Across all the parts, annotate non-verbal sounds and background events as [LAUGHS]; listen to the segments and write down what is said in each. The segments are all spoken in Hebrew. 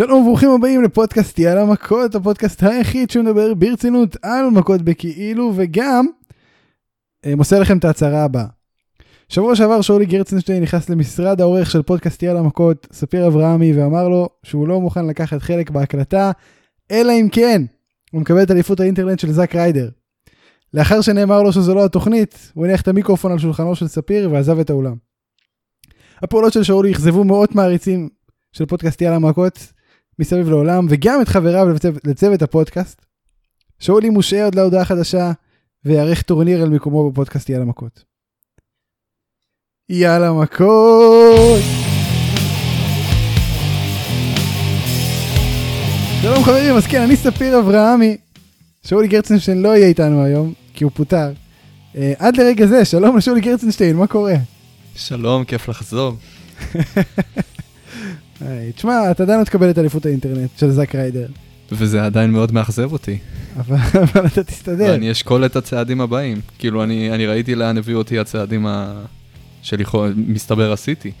שלום וברוכים הבאים לפודקאסט יאללה מכות, הפודקאסט היחיד שמדבר ברצינות על מכות בכאילו וגם אה, מוסר לכם את ההצהרה הבאה. שבוע שעבר שאולי גרצנשטיין נכנס למשרד העורך של פודקאסט יאללה מכות, ספיר אברהמי, ואמר לו שהוא לא מוכן לקחת חלק בהקלטה, אלא אם כן הוא מקבל את אליפות האינטרנט של זאק ריידר. לאחר שנאמר לו שזו לא התוכנית, הוא הניח את המיקרופון על שולחנו של ספיר ועזב את האולם. הפעולות של שאולי אכזבו מאות מעריצים של פודקאסט יאללה מכות מסביב לעולם, וגם את חבריו לצו, לצוות הפודקאסט. שאולי מושעה עוד להודעה חדשה, ויערך טורניר על מקומו בפודקאסט יאללה מכות. יאללה מכות! שלום חברים, אז כן, אני ספיר אברהמי. שאולי גרצנשטיין לא יהיה איתנו היום, כי הוא פוטר. Uh, עד לרגע זה, שלום לשאולי גרצנשטיין, מה קורה? שלום, כיף לחזור. [LAUGHS] היי, תשמע, אתה עדיין לא תקבל את אליפות האינטרנט של זאק ריידר, וזה עדיין מאוד מאכזב אותי. אבל, אבל אתה תסתדר. ואני אשקול את הצעדים הבאים. כאילו, אני, אני ראיתי לאן הביאו אותי הצעדים ה... שלכאורה, מסתבר עשיתי.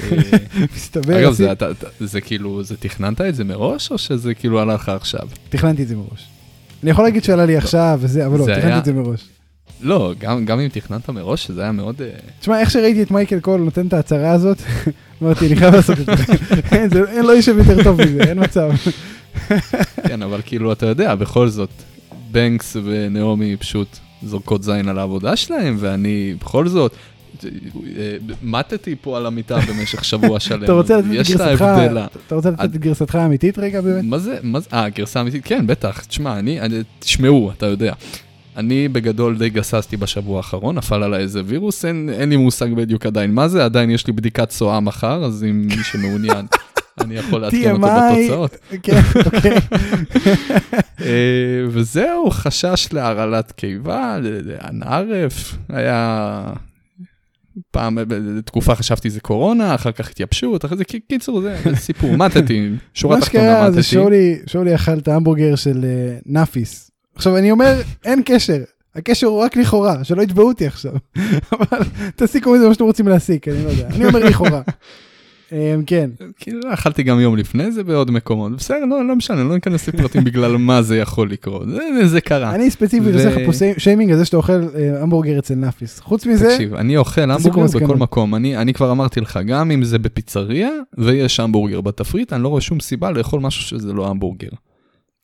[LAUGHS] מסתבר, אגב, זה, אתה, זה כאילו, זה תכננת את זה מראש, או שזה כאילו עלה לך עכשיו? תכננתי את זה מראש. אני יכול להגיד שעלה לי עכשיו וזה, אבל לא, תכננתי את זה מראש. לא, גם, גם אם תכננת מראש, זה היה מאוד... אה, תשמע, איך שראיתי את מייקל קול נותן את ההצהרה הזאת, [LAUGHS] אמרתי, אני חייב לעשות את זה. אין, [LAUGHS] זה אין, לא יישב יותר טוב מזה, אין מצב. [LAUGHS] כן, אבל כאילו, אתה יודע, בכל זאת, בנקס ונעמי פשוט זורקות זין על העבודה שלהם, ואני בכל זאת... אה, מתתי פה על המיטה במשך שבוע שלם. אתה רוצה לתת את יש לה גרסתך, הבדלה. אתה רוצה לתת את גרסתך האמיתית רגע באמת? מה זה, מה זה, אה, גרסה אמיתית? כן, בטח. תשמע, אני, תשמעו, אתה יודע. אני בגדול די גססתי בשבוע האחרון, נפל עליי איזה וירוס, אין, אין לי מושג בדיוק עדיין מה זה, עדיין יש לי בדיקת צואה מחר, אז אם מי שמעוניין, [LAUGHS] אני יכול לעדכן אותו. בתוצאות. כן, אוקיי. [LAUGHS] אה, וזהו, חשש להרעלת קיבה, ענערף, היה... פעם, בתקופה חשבתי זה קורונה, אחר כך התייבשות, אחרי זה, קיצור, זה זה סיפור, [LAUGHS] מתתי, שורה מה תחתונה שקרה מתתי. זה שאולי שאולי אכל את ההמבורגר של אה, נאפיס. עכשיו אני אומר, אין קשר. הקשר הוא רק לכאורה, שלא יתבעו אותי עכשיו. [LAUGHS] אבל תסיקו מזה מה שאתם רוצים להסיק, אני לא יודע. אני אומר לכאורה. [LAUGHS] אמ, כן, כאילו אכלתי גם יום לפני זה בעוד מקומות, בסדר, לא, לא משנה, לא ניכנס לפרטים [LAUGHS] בגלל מה זה יכול לקרות, זה, זה קרה. אני ספציפית עושה לך פה שי- שיימינג על זה שאתה אוכל אה, המבורגר אצל נאפיס. חוץ מזה, תקשיב, אני אוכל המבורגר. בכל מקום, אני, אני כבר אמרתי לך, גם אם זה בפיצריה ויש המבורגר בתפריט, אני לא רואה שום סיבה לאכול משהו שזה לא המבורגר.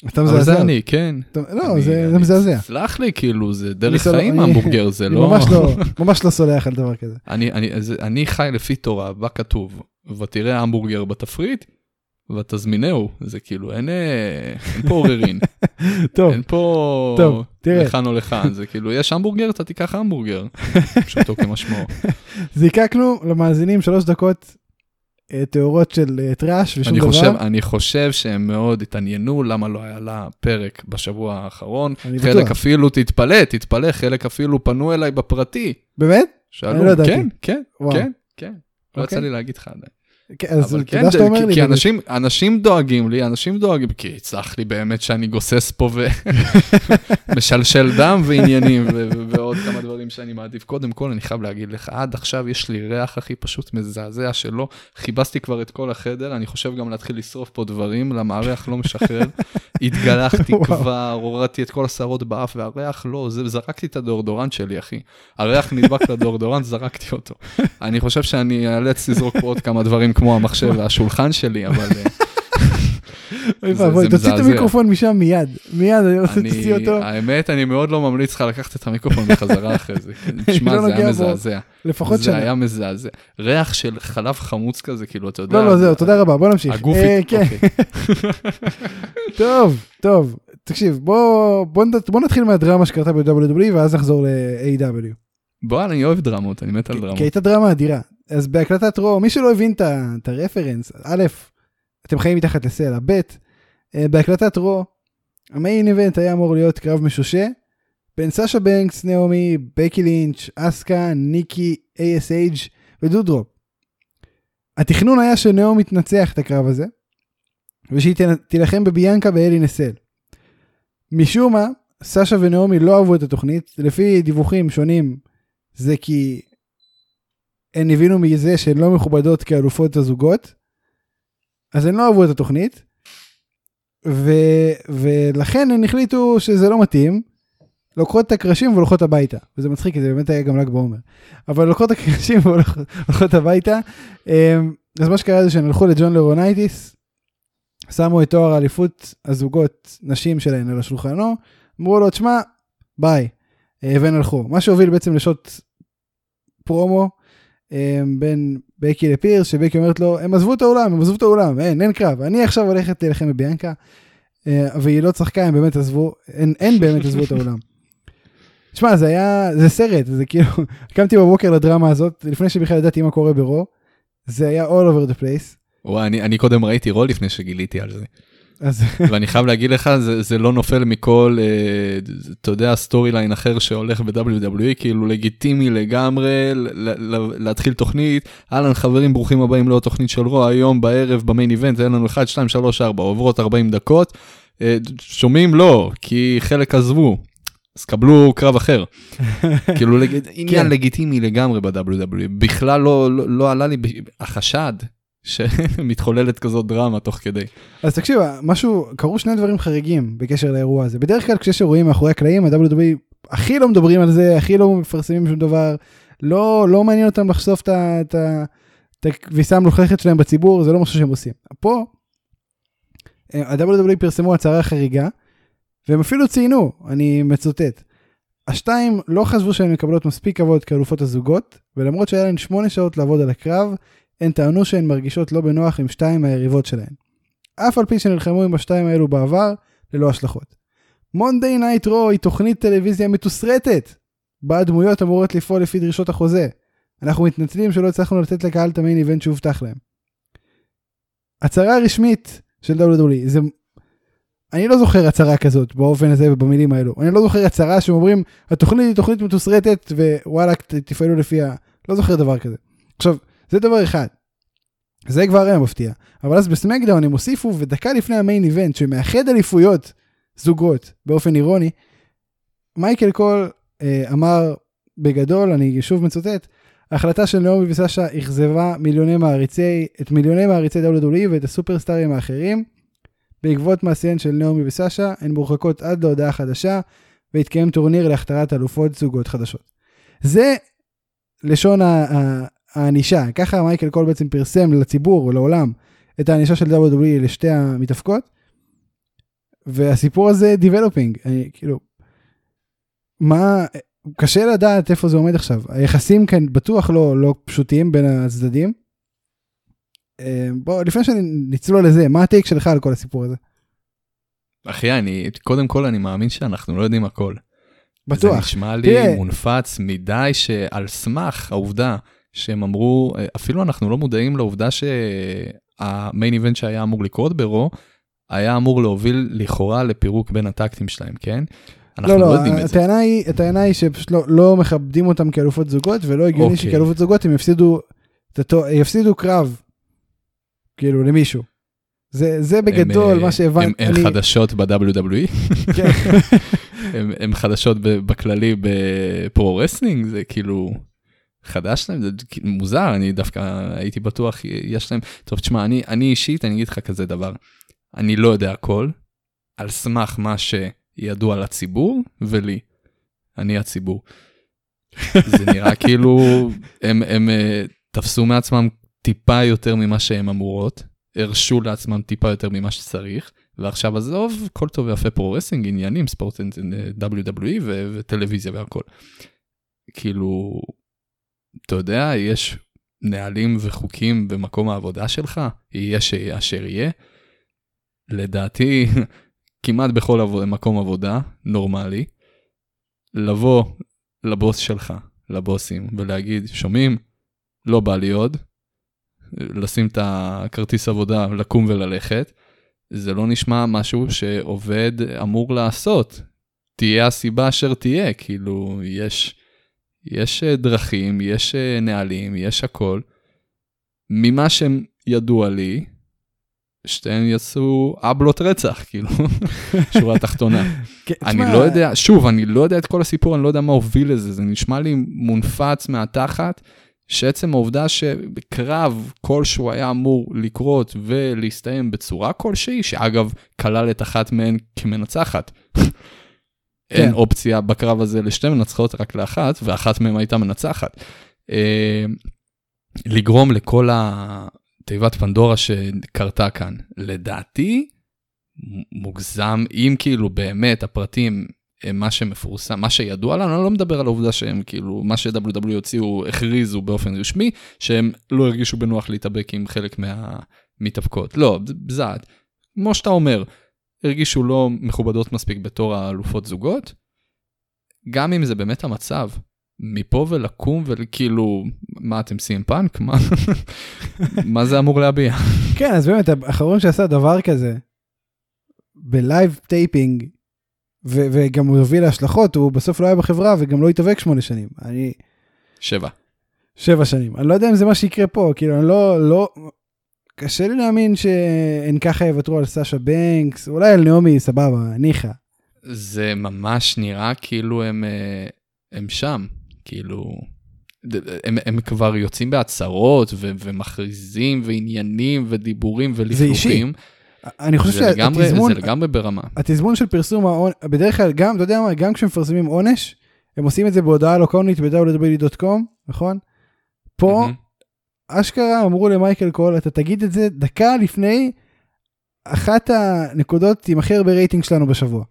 אתה אבל מזעזע. זה אני, כן. לא, זה מזעזע. סלח לי, כאילו, זה דרך חיים המבורגר, זה לא... ממש לא, [LAUGHS] ממש לא סולח על דבר כזה. אני, חי לפי תורה, בה כתוב, ותראה המבורגר בתפריט, ותזמינהו, זה כאילו, אין, אה, פה עוררין. [LAUGHS] טוב, אין פה. לכאן או לכאן, זה כאילו, יש המבורגר, אתה תיקח המבורגר. [LAUGHS] פשוטו כמשמעו. זיקקנו למאזינים שלוש דקות אה, טהורות של אה, טראש ושום אני דבר. חושב, אני חושב שהם מאוד התעניינו למה לא היה לה פרק בשבוע האחרון. אני חלק בטוח. אפילו, תתפלא, תתפלא, חלק אפילו פנו אליי בפרטי. באמת? שאלו, אני לא ידעתי. כן, כן, וואו. כן, כן. לא אוקיי. יצא לי להגיד לך עדיין. כן, אז אבל כן, תודה שאתה אומר לי. כי. אנשים, אנשים דואגים לי, אנשים דואגים, כי סלח לי באמת שאני גוסס פה ומשלשל [LAUGHS] דם ועניינים ועוד כמה דברים שאני מעדיף. קודם כל, אני חייב להגיד לך, עד עכשיו יש לי ריח הכי פשוט מזעזע שלא, כיבסתי כבר את כל החדר, אני חושב גם להתחיל לשרוף פה דברים, למה הריח לא משחרר. [LAUGHS] התגלחתי. כבר, הורדתי את כל השערות באף, והריח לא, זה, זרקתי את הדאורדורנט שלי, אחי. הריח נדבק לדאורדורנט, זרקתי אותו. [LAUGHS] אני חושב שאני אאלץ לזרוק פה עוד כמה דברים כמו המחשב והשולחן שלי, אבל אה, [LAUGHS] אוי זה- ואבוי, זה תוציא את. המיקרופון משם מיד. מיד, אני רוצה שתוציא אותו. האמת, אני מאוד לא ממליץ לך לקחת את המיקרופון בחזרה אחרי זה. תשמע, [LAUGHS] לא זה היה. מזעזע. לפחות זה שנה. היה מזעזע. ריח של חלב חמוץ כזה, כאילו, אתה יודע. לא, לא, זהו, תודה רבה, בוא נמשיך. הגוף, אה, כן, אוקיי. [LAUGHS] טוב, טוב. תקשיב, בוא בוא נת- בוא נתחיל מהדרמה שקרתה ב-WWE ואז נחזור ל-AW. בוא, אני אוהב דרמות, אני מת על כי דרמות. הייתה דרמה אדירה. אז בהקלטת רו, מי שלא הבין את הרפרנס, א', אתם חיים מתחת לסלע, ב', אה, בהקלטת רו, המיין איבנט היה אמור להיות קרב משושה, בין סאשה בנקס, נעמי, בקי לינץ', אסקה, ניקי, ASH ודודרופ. התכנון היה שנעמי תנצח את הקרב הזה, ושהיא תילחם בביאנקה ואלי נסל. משום מה, סאשה ונעמי לא אהבו את התוכנית, לפי דיווחים שונים, זה כי הן הבינו מזה שהן לא מכובדות כאלופות הזוגות, אז הן לא אהבו את התוכנית, ו, ולכן הם החליטו שזה לא מתאים. לוקחות את הקרשים והולכות הביתה. וזה מצחיק כי זה באמת היה גם ל"ג בעומר. אבל לוקחות את הקרשים והולכות הביתה אמ, אז מה שקרה זה שהם הלכו לג'ון לרונייטיס שמו את תואר האליפות הזוגות נשים שלהן על השולחנו אמרו לו תשמע ביי. אה, והם הלכו. מה שהוביל בעצם לשוט פרומו בין בקי לפירס שבקי אומרת לו הם עזבו את האולם הם עזבו את האולם אין אין קרב אני עכשיו הולכת להילחם בביאנקה אה, והיא לא צחקה הם באמת עזבו אין, אין באמת עזבו את האולם. [LAUGHS] תשמע זה היה זה סרט זה כאילו [LAUGHS] קמתי בבוקר לדרמה הזאת לפני שבכלל ידעתי מה קורה ברו זה היה all over the place. וואי, אני, אני קודם ראיתי רול לפני שגיליתי על זה. ואני חייב להגיד לך, זה, זה לא נופל מכל, אה, אתה יודע, storyline אחר שהולך ב-WWE, כאילו לגיטימי לגמרי ל- ל- להתחיל תוכנית. אהלן חברים, ברוכים הבאים לעוד תוכנית של רו, היום בערב ב main event, אין לנו 1, 2, 3, 4, עוברות 40 דקות. אה, שומעים? לא, כי חלק עזבו. אז קבלו קרב אחר. [LAUGHS] כאילו לג... עניין לגיטימי לגמרי ב-WWE, בכלל לא, לא, לא עלה לי החשד שמתחוללת כזאת דרמה תוך כדי. אז תקשיב משהו קרו שני דברים חריגים בקשר לאירוע הזה בדרך כלל כשיש אירועים מאחורי הקלעים ה-WWE הכי לא מדברים על זה הכי לא מפרסמים שום דבר לא לא מעניין אותם לחשוף את הכביסה המלוכלכת שלהם בציבור זה לא משהו שהם עושים. פה אה, ה-WWE פרסמו הצהרה חריגה והם אפילו ציינו אני מצוטט. השתיים לא חשבו שהן מקבלות מספיק כבוד כאלופות הזוגות ולמרות שהיה להן שמונה שעות לעבוד על הקרב הן טענו שהן מרגישות לא בנוח עם שתיים מהיריבות שלהן. אף על פי שנלחמו עם השתיים האלו בעבר, ללא השלכות. מונדי נייט רו היא תוכנית טלוויזיה מתוסרטת, בה הדמויות אמורות לפעול לפי דרישות החוזה. אנחנו מתנצלים שלא הצלחנו לתת לקהל את ה main event שהובטח להם. הצהרה רשמית של WWE, זה... אני לא זוכר הצהרה כזאת באופן הזה ובמילים האלו. אני לא זוכר הצהרה שאומרים התוכנית היא תוכנית מתוסרטת ווואלה תפעלו לפיה. לא זוכר דבר כזה. עכשיו, זה דבר אחד. זה כבר היה מפתיע. אבל אז בסמקדאון הם הוסיפו ודקה לפני המיין איבנט שמאחד אליפויות זוגות באופן אירוני, מייקל קול אה, אמר בגדול, אני שוב מצוטט, ההחלטה של נעמי וסשה אכזבה מיליוני מעריצי, את מיליוני מעריצי WWE ואת הסופרסטארים האחרים. בעקבות מעשיהן של נעמי וסשה, הן מורחקות עד להודעה חדשה, והתקיים טורניר להכתרת אלופות זוגות חדשות. זה לשון הענישה, ככה מייקל קול בעצם פרסם לציבור או לעולם את הענישה של WWE לשתי המתאבקות. והסיפור הזה developing, אני כאילו, מה, קשה לדעת איפה זה עומד עכשיו, היחסים כאן בטוח לא, לא פשוטים בין הצדדים. אה, בוא, לפני שנצלול לזה, מה ה take שלך על כל הסיפור הזה? אחי, אני, קודם כל אני מאמין שאנחנו לא יודעים הכל. זה בטוח. נשמע לי תראה- מונפץ מדי שעל סמך העובדה שהם אמרו, אפילו אנחנו לא מודעים לעובדה שהמיין איבנט שהיה אמור לקרות ברו, היה אמור להוביל לכאורה לפירוק בין הטקטים שלהם, כן? אנחנו לא, לא לא, יודעים את זה. היא, הטענה היא שפשוט לא, לא מכבדים אותם כאלופות זוגות, ולא הגיוני אוקיי. שכאלופות זוגות הם יפסידו, את התו- יפסידו קרב, כאילו, למישהו. זה, זה בגדול הם, מה אה, שהבנתי. הם, הם אני- חדשות ב-WWE, כן. [LAUGHS] הם, הם חדשות בכללי ב pro wrestling, זה כאילו חדש להם, זה כאילו מוזר, אני דווקא הייתי בטוח יש להם, טוב תשמע, אני, אני אישית, אני אגיד לך כזה דבר, אני לא יודע הכל, על סמך מה שידוע לציבור ולי, אני הציבור. [LAUGHS] זה נראה כאילו הם, הם אה, תפסו מעצמם טיפה יותר ממה שהם אמורות, הרשו לעצמם טיפה יותר ממה שצריך, ועכשיו עזוב, כל טוב ויפה pro wrestling, עניינים, ספורט WWE ו- וטלוויזיה והכל. כאילו, אתה יודע, יש נהלים וחוקים במקום העבודה שלך, יהיה אשר יהיה. לדעתי, [LAUGHS] כמעט בכל עבוד, מקום עבודה נורמלי, לבוא לבוס שלך, לבוסים, ולהגיד, שומעים? לא בא לי עוד, לשים את הכרטיס עבודה, לקום וללכת, זה לא נשמע משהו שעובד אמור לעשות. תהיה הסיבה אשר תהיה, כאילו, יש, יש אה, דרכים, יש אה, נהלים, יש הכל. ממה שהם ידוע לי, שתיהן יצאו אבלות רצח, כאילו, [LAUGHS] שורה תחתונה. [LAUGHS] כן, אני לא יודע, שוב, אני לא יודע את כל הסיפור, אני לא יודע מה הוביל לזה, זה נשמע לי מונפץ מהתחת, שעצם העובדה שקרב כלשהו היה אמור לקרות ולהסתיים בצורה כלשהי, שאגב, כלל את אחת מהן כמנצחת. [LAUGHS] אין כן. אופציה בקרב הזה לשתי מנצחות, רק לאחת, ואחת מהן הייתה מנצחת. אה, לגרום לכל התיבת פנדורה שקרתה כאן. לדעתי, מוגזם, אם כאילו באמת הפרטים הם מה שמפורסם, מה שידוע לנו, אני לא מדבר על העובדה שהם כאילו, מה ש-WW הוציאו, הכריזו באופן רשמי, שהם לא הרגישו בנוח להתאבק עם חלק מהמתאבקות. לא, זה בזעת. כמו שאתה אומר, הרגישו לא מכובדות מספיק בתור האלופות זוגות. גם אם זה באמת המצב, מפה ולקום וכאילו, מה אתם סים פאנק? מה, [LAUGHS] מה זה אמור להביע? [LAUGHS] כן, אז באמת, האחרון שעשה דבר כזה, ב live taping, ו- וגם הוא הוביל להשלכות, הוא בסוף לא היה בחברה וגם לא התאבק שמונה שנים. אני... שבע. שבע שנים. אני לא יודע אם זה מה שיקרה פה, כאילו, אני לא, לא... קשה לי להאמין שהן ככה יוותרו על סאשה בנקס, אולי על נעמי, סבבה, ניחא. זה ממש נראה כאילו הם, אה, הם שם, כאילו, הם, הם כבר יוצאים בהצהרות ו- ומכריזים ועניינים ודיבורים ולפלוחים. אני חושב שהתזמון, זה לגמרי ברמה. התזמון של פרסום העונש, בדרך כלל, גם, אתה יודע מה, גם כשמפרסמים עונש, הם עושים את זה בהודעה לוקונית ב-www.com, נכון? פה. אשכרה אמרו למייקל קול, אתה תגיד את זה דקה לפני אחת הנקודות עם הכי הרבה רייטינג שלנו בשבוע.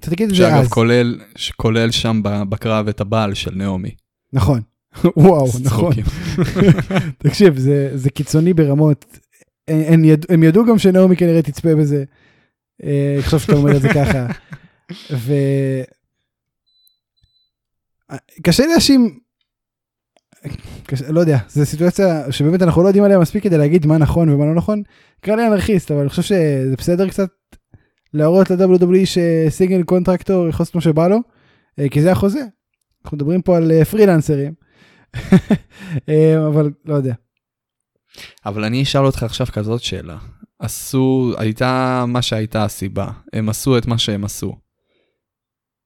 אתה תגיד את זה שאגב, אז. כולל, כולל שם בקרב את הבעל של נעמי. נכון. [LAUGHS] וואו, נכון. [LAUGHS] תקשיב, זה, זה קיצוני ברמות. הם, יד, הם ידעו גם שנעמי כנראה תצפה בזה. אה, עכשיו שאתה אומר את זה ככה. [LAUGHS] ו... קשה להאשים, לא יודע, זו סיטואציה שבאמת אנחנו לא יודעים עליה מספיק כדי להגיד מה נכון ומה לא נכון. קרא לי אנרכיסט, אבל אני חושב שזה בסדר קצת להראות ל-WWE שסיגנל קונטרקטור יכול לעשות מה שבא לו, אה, כי זה החוזה. אנחנו מדברים פה על אה, פרילנסרים. [LAUGHS] אה, אבל לא יודע. אבל אני אשאל אותך עכשיו כזאת שאלה. עשו, הייתה מה שהייתה הסיבה. הם עשו את מה שהם עשו.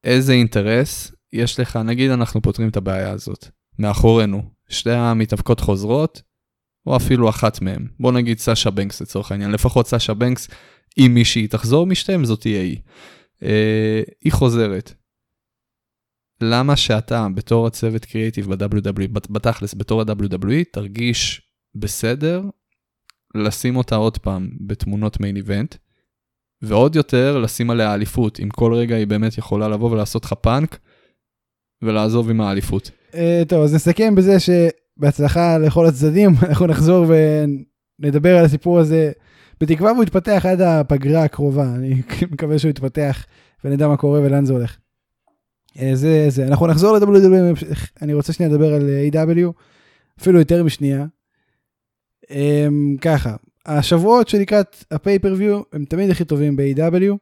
איזה אינטרס יש לך, נגיד אנחנו פותרים את הבעיה הזאת, מאחורינו, שתי המתאבקות חוזרות, או אפילו אחת מהן. בוא נגיד סאשה בנקס לצורך העניין, לפחות סאשה בנקס, אם מישהי תחזור משתיהם, זאת תהיה היא. אה, היא חוזרת. למה שאתה, בתור הצוות קריאיטיב ב-WWE, בת- בתכלס, בתור ה-WWE, תרגיש בסדר לשים אותה עוד פעם בתמונות מיין איבנט, ועוד יותר לשים עליה אליפות, אם כל רגע היא באמת יכולה לבוא ולעשות לך פאנק, ולעזוב עם האליפות. אה, טוב, אז נסכם בזה שבהצלחה לכל הצדדים, [LAUGHS] אנחנו נחזור ונדבר על הסיפור הזה, בתקווה והוא יתפתח עד הפגרה הקרובה, אני [LAUGHS] מקווה שהוא יתפתח ונדע מה קורה ולאן זה הולך. אה, זה זה, אנחנו נחזור ל-WWE, אני רוצה שנייה לדבר על אה, AEW, אפילו יותר משנייה. אמ, ככה, השבועות שלקראת ה pay-per-view הם תמיד הכי טובים ב-AEW.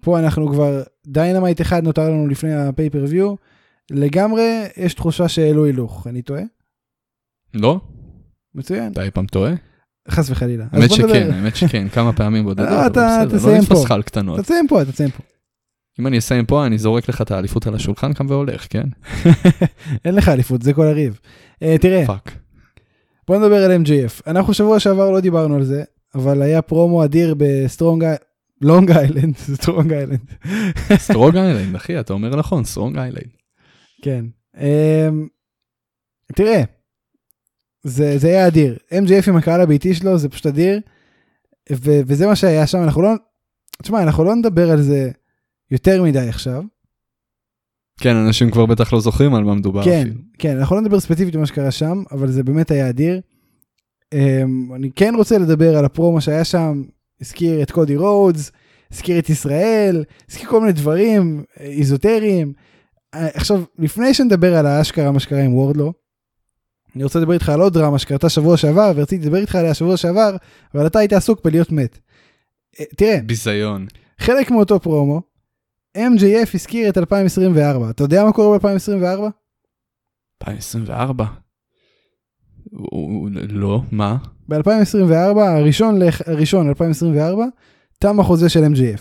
פה אנחנו כבר, דיינמיט אחד נותר לנו לפני ה pay-per-view. לגמרי יש תחושה שהעלו הילוך, אני טועה? לא? מצוין, אתה אי פעם טועה? חס וחלילה. האמת שכן, האמת שכן, כמה פעמים בודדות, לא, אבל בסדר, לא לך על קטנות. תסיים פה, תסיים פה. אם אני אסיים פה, אני זורק לך את האליפות על השולחן, קם והולך, כן? [LAUGHS] אין לך אליפות, זה כל הריב. אה, תראה, פאק. בוא נדבר על MJF. אנחנו שבוע שעבר לא דיברנו על זה, אבל היה פרומו אדיר בסטרונג לונג איילנד, [LAUGHS] סטרונג איילנד. סטרוג איילנד, אחי, אתה אומר נכון, סטרוג איילנד. כן. אמ, תראה, זה, זה היה אדיר. MJF עם הקהל הביתי שלו זה פשוט אדיר, ו, וזה מה שהיה שם, אנחנו לא, תשמע, אנחנו לא נדבר על זה יותר מדי עכשיו. כן, אנשים כבר בטח לא זוכרים על מה מדובר. כן, אפילו. כן, אנחנו לא נדבר ספציפית על מה שקרה שם, אבל זה באמת היה אדיר. Um, אני כן רוצה לדבר על הפרומו שהיה שם, הזכיר את קודי רודס, הזכיר את ישראל, הזכיר כל מיני דברים אה, איזוטריים. אה, עכשיו, לפני שנדבר על האשכרה, מה שקרה עם וורדלו, אני רוצה לדבר איתך על עוד דרמה שקרתה שבוע שעבר, ורציתי לדבר איתך עליה שבוע שעבר, אבל אתה היית עסוק בלהיות מת. אה, תראה, ביזיון. חלק מאותו פרומו, MJF הזכיר את 2024. אתה יודע מה קורה ב-2024? 2024? לא, מה? ב-2024, הראשון, הראשון 2024, תם החוזה של MJF.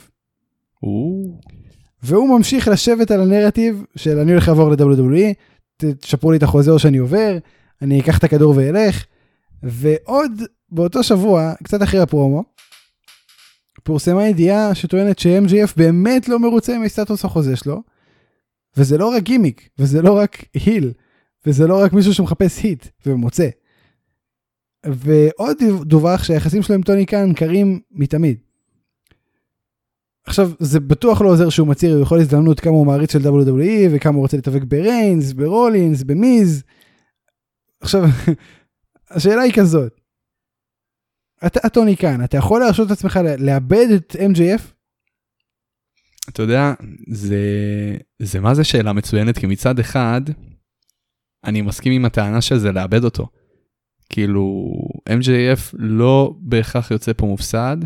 והוא ממשיך לשבת על הנרטיב של אני הולך לעבור ל-WWE, תשפרו לי את החוזה או שאני עובר, אני אקח את הכדור ואלך. ועוד באותו שבוע, קצת אחרי הפרומו, פורסמה ידיעה שטוענת ש-MGF באמת לא מרוצה מסטטוס החוזה שלו, וזה לא רק גימיק, וזה לא רק היל, וזה לא רק מישהו שמחפש היט ומוצא. ועוד דווח שהיחסים שלו עם טוני קאן קרים מתמיד. עכשיו זה בטוח לא עוזר שהוא מצהיר בכל הזדמנות כמה הוא מעריץ של WWE וכמה הוא רוצה להתאבק ב Reigns, ב Rollins, ב Miz. עכשיו [LAUGHS] השאלה היא כזאת. אתה טוני קאן אתה יכול להרשות את עצמך לאבד את MJF? אתה יודע זה זה מה זה שאלה מצוינת כי מצד אחד אני מסכים עם הטענה של זה לאבד אותו. כאילו MJF לא בהכרח יוצא פה מופסד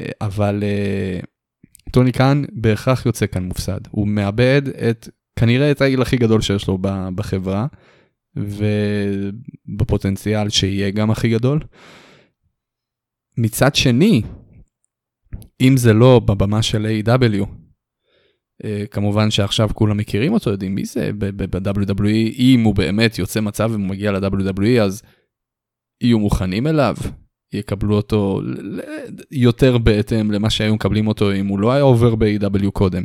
אה, אבל אה, טוני קאן בהכרח יוצא כאן מופסד הוא מאבד את כנראה את העיל הכי גדול שיש לו בחברה ובפוטנציאל שיהיה גם הכי גדול. מצד שני אם זה לא בבמה של A.W. אה, כמובן שעכשיו כולם מכירים אותו יודעים מי זה ב-WWE אם הוא באמת יוצא מצב ומגיע ל-WWE אז יהיו מוכנים אליו יקבלו אותו יותר בהתאם למה שהיו מקבלים אותו אם הוא לא היה עובר ב-AW קודם.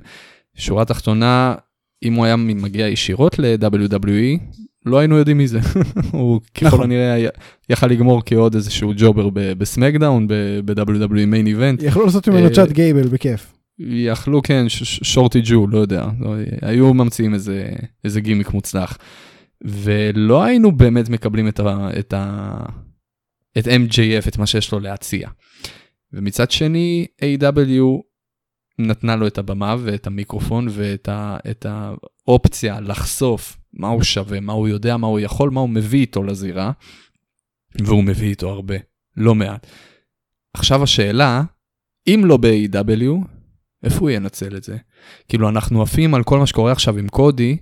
שורה תחתונה, אם הוא היה מגיע ישירות ל-WWE, לא היינו יודעים מי זה. [LAUGHS] הוא ככל נכון. הנראה יכל לגמור כעוד איזשהו ג'ובר בסמקדאון, ב-WWE מיין איבנט. יכלו לעשות ממנו צ'אט גייבל בכיף. יכלו כן, שורטי ג'ו, לא יודע, לא, היו ממציאים איזה, איזה גימיק מוצלח. ולא היינו באמת מקבלים את, ה, את, ה, את MJF, את מה שיש לו להציע. ומצד שני, A.W. נתנה לו את הבמה ואת המיקרופון ואת ה, את האופציה לחשוף מה הוא שווה, מה הוא יודע, מה הוא יכול, מה הוא מביא איתו לזירה, והוא מביא איתו הרבה, לא מעט. עכשיו השאלה, אם לא ב-AW, איפה הוא ינצל את זה? כאילו אנחנו עפים על כל מה שקורה עכשיו עם קודי,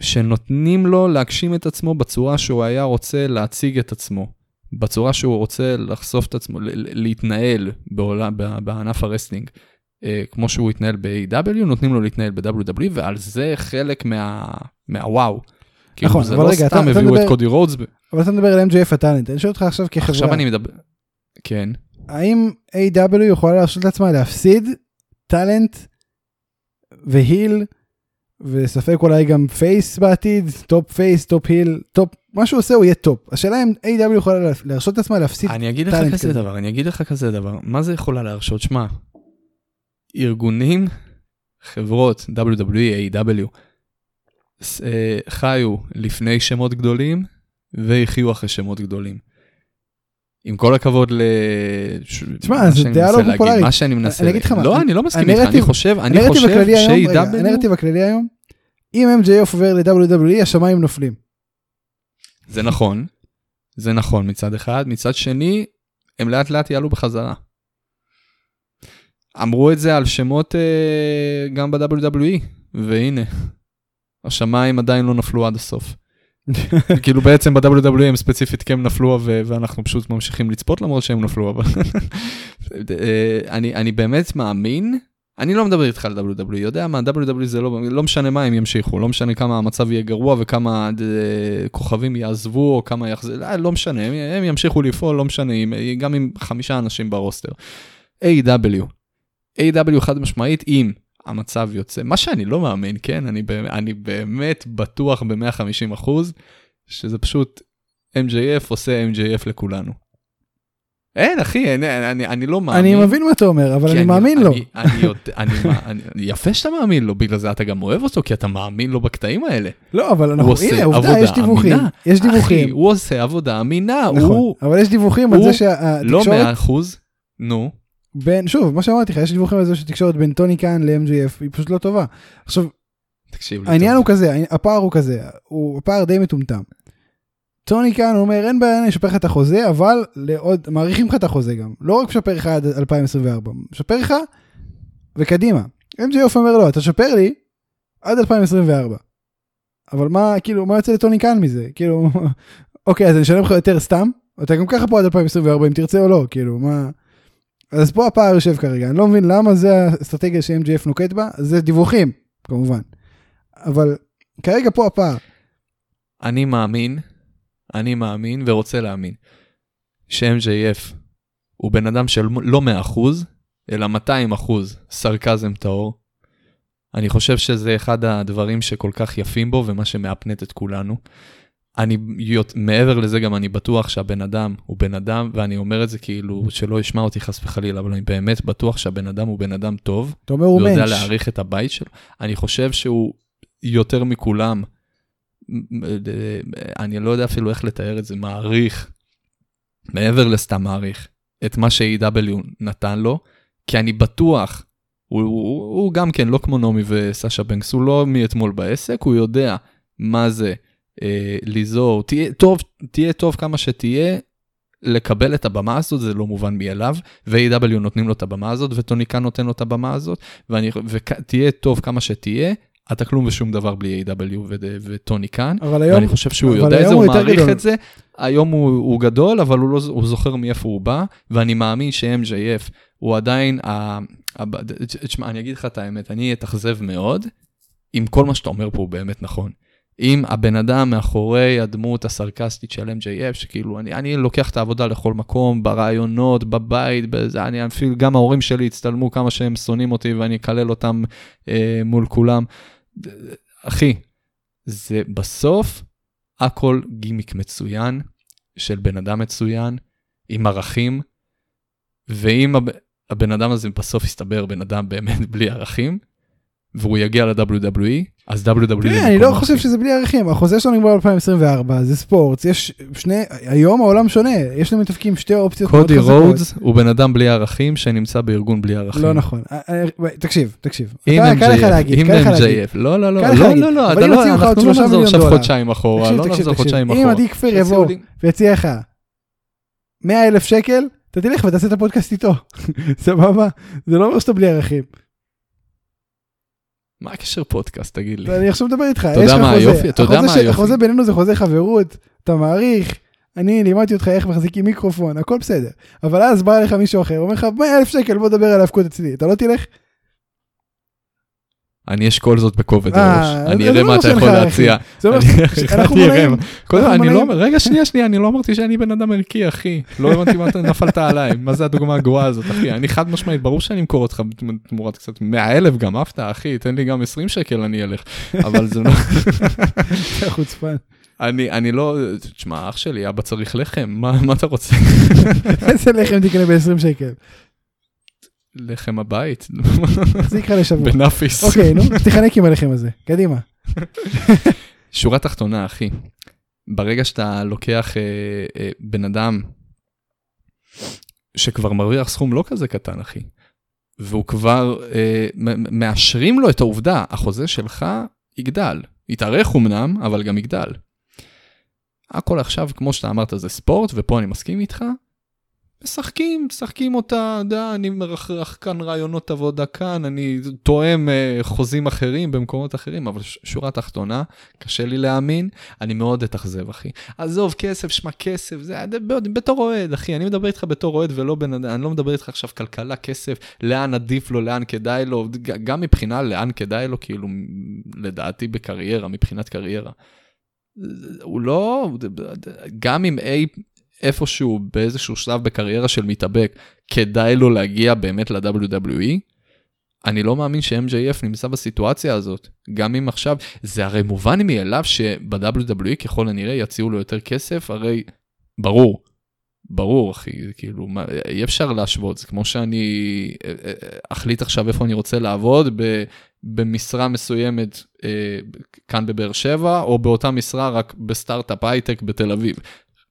שנותנים לו להגשים את עצמו בצורה שהוא היה רוצה להציג את עצמו. בצורה שהוא רוצה לחשוף את עצמו, להתנהל בעולם, בענף הרסלינג, אה, כמו שהוא התנהל ב-AW, נותנים לו להתנהל ב-WW, ועל זה חלק מה... מהוואו. כאילו, נכון, זה אבל לא רגע, סתם הביאו מדבר... את קודי רודס. אבל אתה מדבר על MJF הטאלנט, אני שואל אותך עכשיו כחברה. עכשיו אני מדבר, כן. האם AEW יכולה להרשות לעצמה להפסיד טאלנט ו heel וספק אולי גם face בעתיד, top face, top heel, top, מה שהוא עושה הוא יהיה top. השאלה אם A.E.W. יכולה להרשות את עצמה להפסיד טאלנט. אני אגיד לך כזה כזה דבר, אני אגיד לך כזה דבר, מה זה יכולה להרשות? שמע, ארגונים, חברות, WWE, A.W. אה, חיו לפני שמות גדולים ויחיו אחרי שמות גדולים. עם כל הכבוד ל... תשמע, זה דעה לא פופולרית. מה שאני מנסה... מה. לא, אני לא מסכים איתך, אני חושב, אני חושב ש-AW... הנרטיב הכללי היום, אם MJF עובר ל-WWE, השמיים נופלים. זה נכון, זה נכון מצד אחד, מצד שני, הם לאט לאט יעלו בחזרה. אמרו את זה על שמות uh, גם ב-WWE, והנה, השמיים עדיין לא נפלו עד הסוף. כאילו בעצם ב-WWE הם ספציפית כן נפלו ואנחנו פשוט ממשיכים לצפות למרות שהם נפלו אבל אה, אני אני באמת מאמין אני לא מדבר איתך על WWE יודע מה WWE זה לא לא משנה מה הם ימשיכו לא משנה כמה המצב יהיה גרוע וכמה uh, כוכבים יעזבו או כמה יחזרו לא, לא משנה הם, הם ימשיכו לפעול לא משנה גם עם חמישה אנשים ברוסטר. A.W. A.W. חד משמעית אם המצב יוצא, מה שאני לא מאמין, כן, אני, אני באמת בטוח ב-150 אחוז, שזה פשוט MJF עושה MJF לכולנו. אין אחי, אני, אני, אני לא מאמין. אני מבין מה אתה אומר, אבל אני, אני מאמין אני, לו. אני, אני, אני, אני, יפה שאתה מאמין לו, בגלל זה אתה גם אוהב אותו, כי אתה מאמין לו בקטעים האלה. לא, אבל אנחנו, הנה, עובדה, יש דיווחים. אמינה. יש דיווחים. אחי, הוא עושה עבודה אמינה. נכון, הוא, אבל יש דיווחים על זה שהתקשורת... לא 100 אחוז, נו. בין, שוב, מה שאמרתי לך, יש דיווחים על זה שתקשורת בין טוני קאן ל-MGF היא פשוט לא טובה. עכשיו, תקשיב העניין הוא כזה, הפער הוא כזה, הוא פער די מטומטם. טוני קאן אומר אין בעיה אני אשפר לך את החוזה אבל לעוד מעריכים לך את החוזה גם לא רק משפר לך עד 2024 משפר לך וקדימה. MJF אומר לו אתה שפר לי עד 2024. אבל מה כאילו מה יוצא לטוני קאן מזה כאילו [LAUGHS] אוקיי אז אני אשלם לך יותר סתם אתה גם ככה פה עד 2024 אם תרצה או לא כאילו מה. אז פה הפער יושב כרגע, אני לא מבין למה זה האסטרטגיה ש-MGF נוקט בה, זה דיווחים, כמובן. אבל כרגע פה הפער. אני מאמין אני מאמין ורוצה להאמין ש-MJF הוא בן אדם של לא 100%, אלא 200% סרקזם טהור. אני חושב שזה אחד הדברים שכל כך יפים בו ומה שמאפנט את כולנו. אני, מעבר לזה גם אני בטוח שהבן אדם הוא בן אדם, ואני אומר את זה כאילו שלא ישמע אותי חס וחלילה, אבל אני באמת בטוח שהבן אדם הוא בן אדם טוב. אתה אומר הוא מנש. ויודע להעריך את הבית שלו. אני חושב שהוא יותר מכולם, אני לא יודע אפילו איך לתאר את זה, מעריך, מעבר לסתם מעריך, את מה ש-AW נתן לו, כי אני בטוח, הוא, הוא, הוא גם כן לא כמו נעמי וסשה בנקס, הוא לא מאתמול בעסק, הוא יודע מה זה אה, ליזור, תהיה טוב, תהיה טוב כמה שתהיה, לקבל את הבמה הזאת זה לא מובן מאליו, ו-AW נותנים לו את הבמה הזאת, וטוניקה נותן לו את הבמה הזאת, ואני, ותהיה טוב כמה שתהיה, אתה כלום ושום דבר בלי A.W. וטוני קאן, ואני חושב שהוא יודע את זה, הוא מעריך גדול. את זה, היום הוא, הוא גדול, אבל הוא, לא, הוא זוכר מאיפה הוא בא, ואני מאמין ש-MJF הוא עדיין, תשמע, אני אגיד לך את האמת, אני אתאכזב מאוד, אם כל מה שאתה אומר פה הוא באמת נכון. אם הבן אדם מאחורי הדמות הסרקסטית של MJF, שכאילו אני, אני לוקח את העבודה לכל מקום, ברעיונות, בבית, בזה, אני אפילו, גם ההורים שלי הצטלמו כמה שהם שונאים אותי ואני אקלל אותם אה, מול כולם. אחי, זה בסוף הכל גימיק מצוין של בן אדם מצוין, עם ערכים, ואם הבן אדם הזה בסוף יסתבר בן אדם באמת בלי ערכים, והוא יגיע ל-WWE, אז WWE... תראה, אני לא חושב שזה בלי ערכים, החוזה שלנו נגמר ב-2024, זה ספורט, יש שני, היום העולם שונה, יש לנו מתאפקים שתי אופציות קודי רודס הוא בן אדם בלי ערכים שנמצא בארגון בלי ערכים. לא נכון, אה, אה, תקשיב, תקשיב. עם MJF, לא, לא, לא, לא, לא, לא, אתה לא, אנחנו לא נחזור עכשיו חודשיים אחורה, לא נחזור חודשיים אחורה. אם עדי כפיר יבוא ויציע לך 100 אלף שקל, אתה תלך ותעשה את הפודקאסט איתו, [LAUGHS] סבבה? זה לא אומר שאתה בלי ערכים. מה הקשר פודקאסט, תגיד לי? אני עכשיו מדבר איתך. אתה יודע מה היופי? אתה יודע מה היופי? החוזה בינינו זה חוזה חברות, אתה מעריך, אני לימדתי אותך איך מחזיקים מיקרופון, הכל בסדר. אבל אז בא אליך מישהו אחר, אומר לך 100 אלף שקל, בוא נדבר על ההפקות אצלי, אתה לא תלך? אני אשקול זאת בכובד אה, ראש, אני אראה מה אתה יכול להציע. אני לא אומר, רגע שנייה שנייה, אני לא אמרתי שאני בן אדם ערכי אחי, לא הבנתי מה אתה [LAUGHS] נפלת עליי, מה זה הדוגמה הגרועה הזאת אחי, אני חד משמעית, ברור שאני אמכור אותך תמורת קצת 100 אלף גם אהבת אחי, תן לי גם 20 שקל אני אלך, אבל זה לא... חוצפן. אני, אני לא, תשמע, אח שלי, אבא צריך לחם, מה, מה אתה רוצה? [LAUGHS] איזה לחם תקנה ב-20 שקל? לחם הבית. זה יקרה לשבוע. בנאפיס. אוקיי, נו, תחנק עם הלחם הזה, קדימה. שורה תחתונה, אחי. ברגע שאתה לוקח אה, אה, בן אדם שכבר מרוויח סכום לא כזה קטן, אחי, והוא כבר, אה, מאשרים לו את העובדה, החוזה שלך יגדל. יתארך אמנם, אבל גם יגדל. הכל עכשיו, כמו שאתה אמרת, זה ספורט, ופה אני מסכים איתך, משחקים, משחקים אותה, יודע, אני מרחרח כאן רעיונות עבודה כאן, אני תואם uh, חוזים אחרים במקומות אחרים, אבל שורה תחתונה, קשה לי להאמין, אני מאוד אתאכזב, אחי. עזוב, כסף, שמע, כסף, זה בתור אוהד, אחי, אני מדבר איתך בתור אוהד ולא בן אדם, אני לא מדבר איתך עכשיו כלכלה, כסף, לאן עדיף לו, לאן כדאי לו, גם מבחינה לאן כדאי לו, כאילו, לדעתי בקריירה, מבחינת קריירה. הוא לא, גם אם אי איפשהו באיזשהו שלב בקריירה של מתאבק, כדאי לו להגיע באמת ל-WWE, אני לא מאמין ש-MJF נמצא בסיטואציה הזאת. גם אם עכשיו, זה הרי מובן מאליו שב-WWE ככל הנראה יציעו לו יותר כסף, הרי ברור, ברור אחי, כאילו, אי אפשר להשוות, זה כמו שאני אה, אה, אחליט עכשיו איפה אני רוצה לעבוד ב, במשרה מסוימת אה, כאן בבאר שבע, או באותה משרה רק בסטארט-אפ הייטק בתל אביב.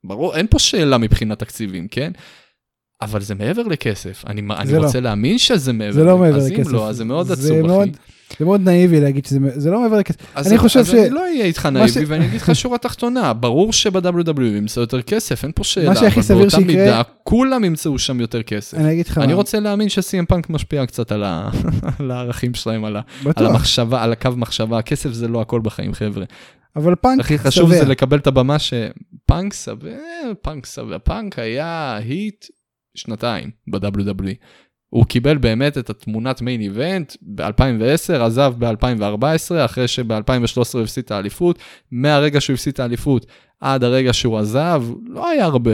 ברור, אין פה שאלה מבחינת תקציבים, כן? אבל זה מעבר לכסף, אני, אני רוצה לא. להאמין שזה מעבר. זה לא מעבר לכסף. אז אם לא, אז זה מאוד עצוב, מאוד, אחי. זה מאוד נאיבי להגיד שזה זה לא מעבר לכסף. אז אני חושב אז ש... אז אני לא אהיה איתך נאיבי, ש... ואני אגיד לך [LAUGHS] שורה תחתונה, ברור שב-WWE ימצאו יותר כסף, אין פה שאלה, מה שהכי סביר שיקרה... באותה מידה, כולם ימצאו שם יותר כסף. אני אגיד לך אני רוצה להאמין ש CM Punk משפיע קצת על, ה... [LAUGHS] על הערכים שלהם, על, ה... על המחשבה, על הקו מחשבה, הכסף זה לא הכל בחיים, חבר'ה. אבל פאנק הכי חשוב זה לקבל את הבמה שפאנק סבבה, פאנק סבבה, פאנק היה hit שנתיים ב-WWE. הוא קיבל באמת את התמונת main event ב-2010, עזב ב-2014, אחרי שב-2013 הוא הפסיד את האליפות. מהרגע שהוא הפסיד את האליפות עד הרגע שהוא עזב, לא היה הרבה.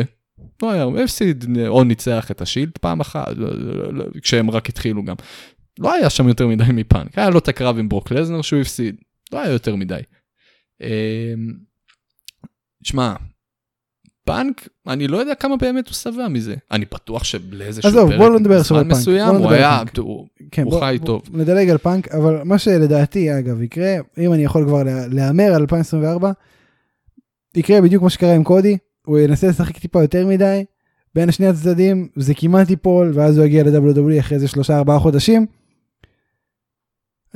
לא היה הרבה, הפסיד או ניצח את השילד פעם אחת, לא, לא, לא, כשהם רק התחילו גם. לא היה שם יותר מדי מפאנק, היה לו את הקרב עם ברוק לזנר שהוא הפסיד, לא היה יותר מדי. שמע, פאנק, אני לא יודע כמה באמת הוא שבע מזה. אני בטוח שבלאיזשהו עזוב, בוא לא נדבר עכשיו על פאנק. מסוים, הוא היה. הוא כן, הוא בוא- חי בוא- טוב. נדלג על פאנק, אבל מה שלדעתי אגב יקרה, אם אני יכול כבר לה- להמר על 2024, יקרה בדיוק מה שקרה עם קודי, הוא ינסה לשחק טיפה יותר מדי, בין שני הצדדים זה כמעט ייפול, ואז הוא יגיע ל-WWE אחרי איזה שלושה ארבעה חודשים.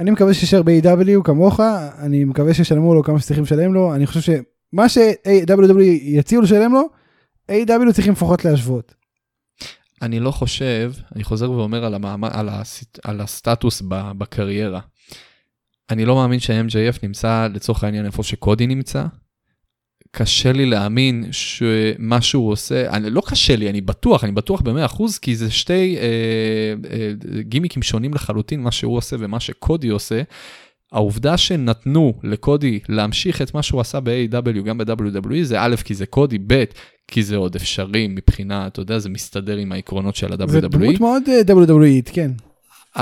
אני מקווה שישאר ב-AW כמוך, אני מקווה שישלמו לו כמה שצריכים לשלם לו, אני חושב שמה ש-WWE יציעו לשלם לו, A.W. צריכים לפחות להשוות. אני לא חושב, אני חוזר ואומר על, המעמד, על, הסיט, על הסטטוס בקריירה. אני לא מאמין שה-MJF נמצא לצורך העניין איפה שקודי נמצא. קשה לי להאמין שמה שהוא עושה, אני, לא קשה לי, אני בטוח, אני בטוח ב-100% כי זה שתי אה, אה, גימיקים שונים לחלוטין, מה שהוא עושה ומה שקודי עושה. העובדה שנתנו לקודי להמשיך את מה שהוא עשה ב-AW, גם ב-WWE, זה א', כי זה קודי, ב', כי זה עוד אפשרי מבחינה, אתה יודע, זה מסתדר עם העקרונות של זה ה-WWE. דמות מאוד אה, WWE, כן.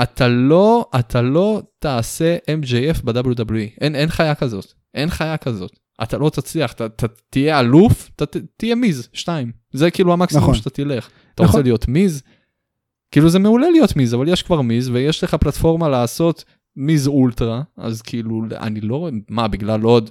אתה לא, אתה לא תעשה MJF ב-WWE, אין, אין חיה כזאת, אין חיה כזאת. אתה לא תצליח, אתה, אתה תהיה אלוף, אתה ת- תהיה מיז, שתיים. זה כאילו המקסימום נכון. שאתה תלך. אתה נכון. רוצה להיות מיז? כאילו זה מעולה להיות מיז, אבל יש כבר מיז, ויש לך פלטפורמה לעשות מיז אולטרה, אז כאילו, אני לא רואה, מה, בגלל עוד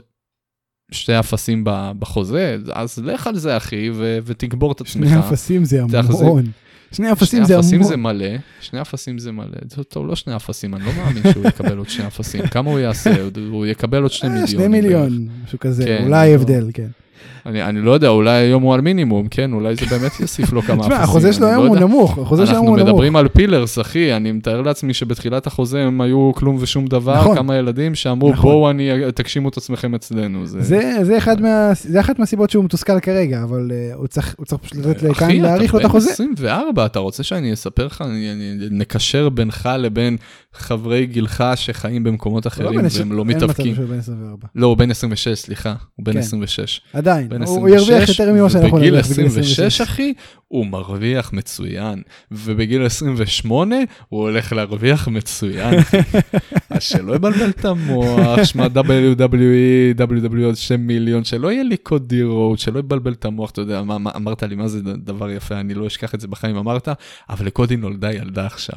שתי אפסים בחוזה? אז לך על זה, אחי, ו- ותגבור את עצמך. שני אפסים זה המון. שני אפסים זה אפסים זה. מלא, שני אפסים זה מלא, זה טוב, לא שני אפסים, אני לא מאמין שהוא יקבל עוד שני אפסים, כמה הוא יעשה, הוא- יקבל עוד שני אה, מיליון. שני מיליון, משהו כזה, כן, אולי לא. הבדל, כן. אני, אני לא יודע, אולי היום הוא על מינימום, כן, אולי זה באמת [LAUGHS] יוסיף לו כמה אפסים. תשמע, החוזה שלו אני היום לא הוא. נמוך, החוזה שלו היום אנחנו הוא נמוך. מדברים על פילרס, אחי, אני מתאר לעצמי שבתחילת החוזה הם היו כלום ושום דבר, נכון. כמה ילדים שאמרו, נכון. בואו אני, תגשימו את עצמכם אצלנו. זה, זה זה אחד מה- זה אחת מהסיבות שהוא מתוסכל כרגע, אבל אה, הוא צריך הוא צריך פשוט לתת לכאן אחי, להאריך לו את אתה החוזה. בן 24, אתה רוצה שאני אספר לך, אני- אני- נקשר בינך לבין חברי גילך שחיים במקומות הוא לא אחרים והם לא מתאפקים. שהוא בן 24. לא, הוא בן 26, סליחה, הוא בן כן. 26. עדיין, הוא הוא ירוויח יותר ממה שאנחנו נרוויח בגיל 26, אחי, הוא מרוויח מצוין. ובגיל 28, הוא הולך להרוויח מצוין. [LAUGHS] אז שלא יבלבל את המוח, שמע WWE, WWE עוד 2 מיליון, שלא יהיה לי קודי רוד, שלא יבלבל את המוח, אתה יודע, מה, מה, אמרת לי, מה זה דבר יפה, אני לא אשכח את זה בחיים, אמרת, אבל לקודי נולדה ילדה עכשיו.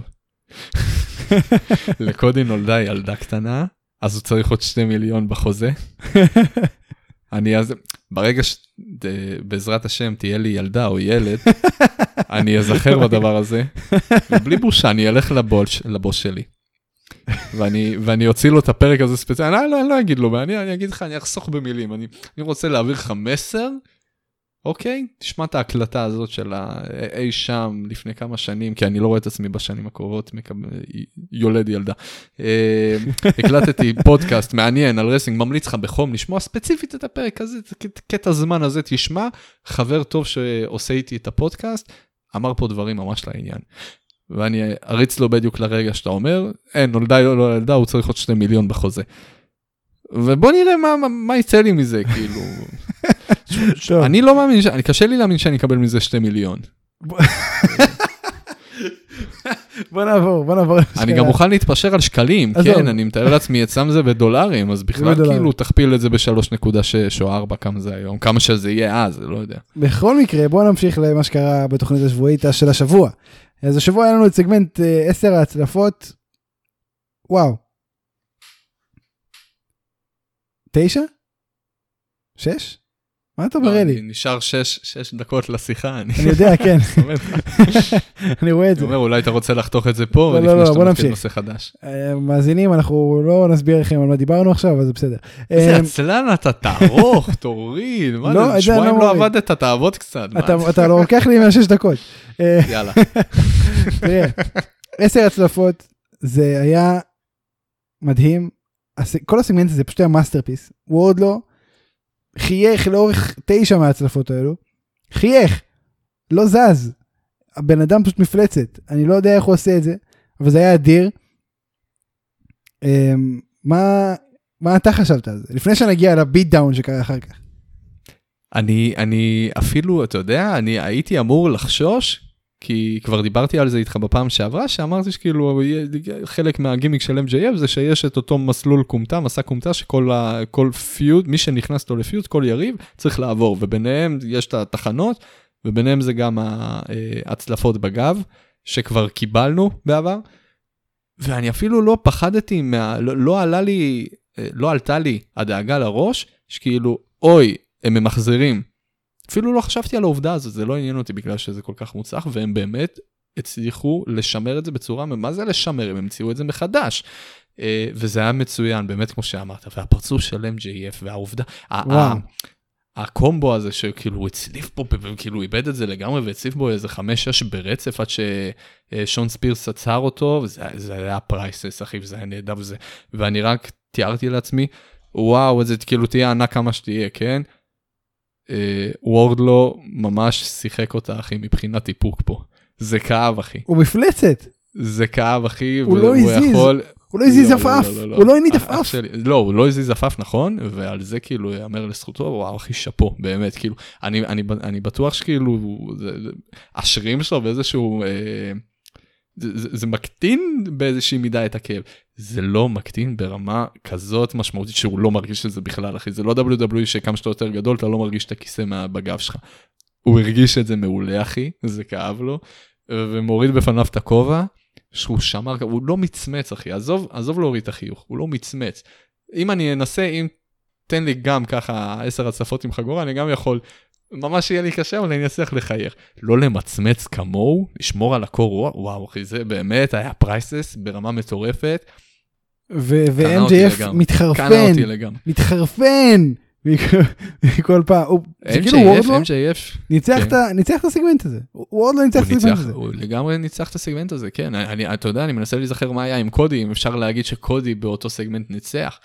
[LAUGHS] לקודי נולדה ילדה קטנה, אז הוא צריך עוד 2 מיליון בחוזה. [LAUGHS] אני אז, ברגע שבעזרת השם תהיה לי ילדה או ילד, [LAUGHS] אני אזכר בדבר הזה, ובלי בושה אני אלך לבוש, לבוס שלי. ואני, ואני אוציא לו את הפרק הזה ספציפי, אני לא, אני לא אגיד לו, אני, אני אגיד לך, אני אחסוך במילים, אני, אני רוצה להעביר לך מסר, אוקיי? תשמע את ההקלטה הזאת של ה- אי שם לפני כמה שנים, כי אני לא רואה את עצמי בשנים הקרובות, יולד ילדה. אה, הקלטתי [LAUGHS] פודקאסט מעניין על wrestling, ממליץ לך בחום לשמוע ספציפית את הפרק הזה, את קטע זמן הזה תשמע, חבר טוב שעושה איתי את הפודקאסט, אמר פה דברים ממש לעניין. ואני אריץ לו בדיוק לרגע שאתה אומר, אין, נולדה לא לא ילדה, הוא צריך עוד שני מיליון בחוזה. ובוא נראה מה, מה, מה יצא לי מזה, כאילו. [LAUGHS] אני לא מאמין, קשה לי להאמין שאני אקבל מזה שתי מיליון. בוא נעבור, בוא נעבור. אני. גם מוכן להתפשר על שקלים. כן, אני מתאר לעצמי אצלם זה בדולרים, אז בכלל. כאילו תכפיל את זה ב-3.6 או 4, כמה זה היום, כמה שזה יהיה אז, לא יודע. בכל מקרה, בוא נמשיך למה שקרה בתוכנית השבועית של השבוע. אז השבוע היה לנו את סגמנט 10 ההצלפות. וואו. תשע? שש? מה אתה מראה לי? לא, נשאר 6 דקות לשיחה, אני אני יודע, [LAUGHS] כן. [LAUGHS] אני רואה את אני זה. אומר, אולי אתה רוצה לחתוך את זה פה, לא, לא, לפני לא, שאתה מתחיל. נושא חדש. אה, מאזינים, אנחנו לא נסביר לכם על מה דיברנו עכשיו, אבל זה בסדר. איזה אה, עצלן אתה, תערוך, [LAUGHS] תוריד, מה לא, זה, אני שבועיים לא לא. עבדת, תעבוד קצת. אתה לא לוקח לי מהשש דקות. אה, יאללה. תראה, עשר הצלפות, זה היה מדהים. כל הסגמנט הזה פשוט היה masterpiece. וורדלו חייך לאורך תשע מההצלפות האלו. חייך, לא זז. הבן אדם פשוט מפלצת, אני לא יודע איך הוא עושה את זה, אבל זה היה אדיר. אמ, מה, מה אתה חשבת על זה? לפני שנגיע לביט דאון שקרה אחר כך. אני, אני אפילו, אתה יודע, אני הייתי אמור לחשוש, כי כבר דיברתי על זה איתך בפעם שעברה, שאמרתי שכאילו חלק מהגימיק של MJF זה שיש את אותו מסלול כומתה, מסע כומתה, שכל ה, פיוד, מי שנכנס לו לפיוד, כל יריב, צריך לעבור, וביניהם יש את התחנות, וביניהם זה גם ההצלפות בגב, שכבר קיבלנו בעבר, ואני אפילו לא פחדתי, מה, לא, לא עלה לי, לא עלתה לי הדאגה לראש, שכאילו, אוי, הם ממחזרים. אפילו לא חשבתי על העובדה הזאת, זה לא עניין אותי בגלל שזה כל כך מוצלח, והם באמת הצליחו לשמר את זה בצורה, מה זה לשמר? הם המציאו את זה מחדש. אה, וזה היה מצוין, באמת כמו שאמרת, והפרצוף של MJF והעובדה. הקומבו הזה שכאילו הוא הצליף פה, כאילו הוא איבד את זה לגמרי והצליף בו איזה חמש שש ברצף עד ששון ספירס עצר אותו, וזה היה פרייסס אחי, וזה היה נהדר וזה, ואני רק תיארתי לעצמי, וואו, זה כאילו תהיה ענק כמה שתהיה, כן? אה, וורדלו ממש שיחק אותה אחי מבחינת איפוק פה. זה כאב אחי. הוא מפלצת. זה כאב אחי. הוא לא הזיז. יכול... הוא לא הזיז לא, לא, עפעף, לא, הוא לא הניד עפעף. לא, הוא לא הזיז עפעף נכון, ועל זה כאילו יאמר לזכותו, וואו אחי שאפו, באמת, כאילו, אני, אני, אני בטוח שכאילו, השרירים שלו באיזשהו, אה, זה, זה מקטין באיזושהי מידה את הכאב. זה לא מקטין ברמה כזאת משמעותית שהוא לא מרגיש את זה בכלל אחי זה לא WWE שכמה שאתה יותר גדול אתה לא מרגיש את הכיסא בגב שלך. הוא הרגיש את זה מעולה אחי זה כאב לו ומוריד בפניו את הכובע שהוא שמר הוא לא מצמץ אחי עזוב עזוב להוריד את החיוך הוא לא מצמץ. אם אני אנסה אם תן לי גם ככה 10 הצפות עם חגורה אני גם יכול ממש יהיה לי קשה אבל אני אצליח לחייך. לא למצמץ כמוהו, לשמור על הקור רוח, וואו אחי זה באמת היה פרייסס ברמה מטורפת. ו-MJF מתחרפן, מתחרפן, כל [LAUGHS] פעם, הוא, זה כאילו וורדלו ניצח כן. את הסגמנט הזה, וורדלו ניצח את הסגמנט הזה. הוא לגמרי ניצח את הסגמנט הזה, כן, אני, אתה יודע, אני מנסה להיזכר מה היה עם קודי, אם אפשר להגיד שקודי באותו סגמנט ניצח.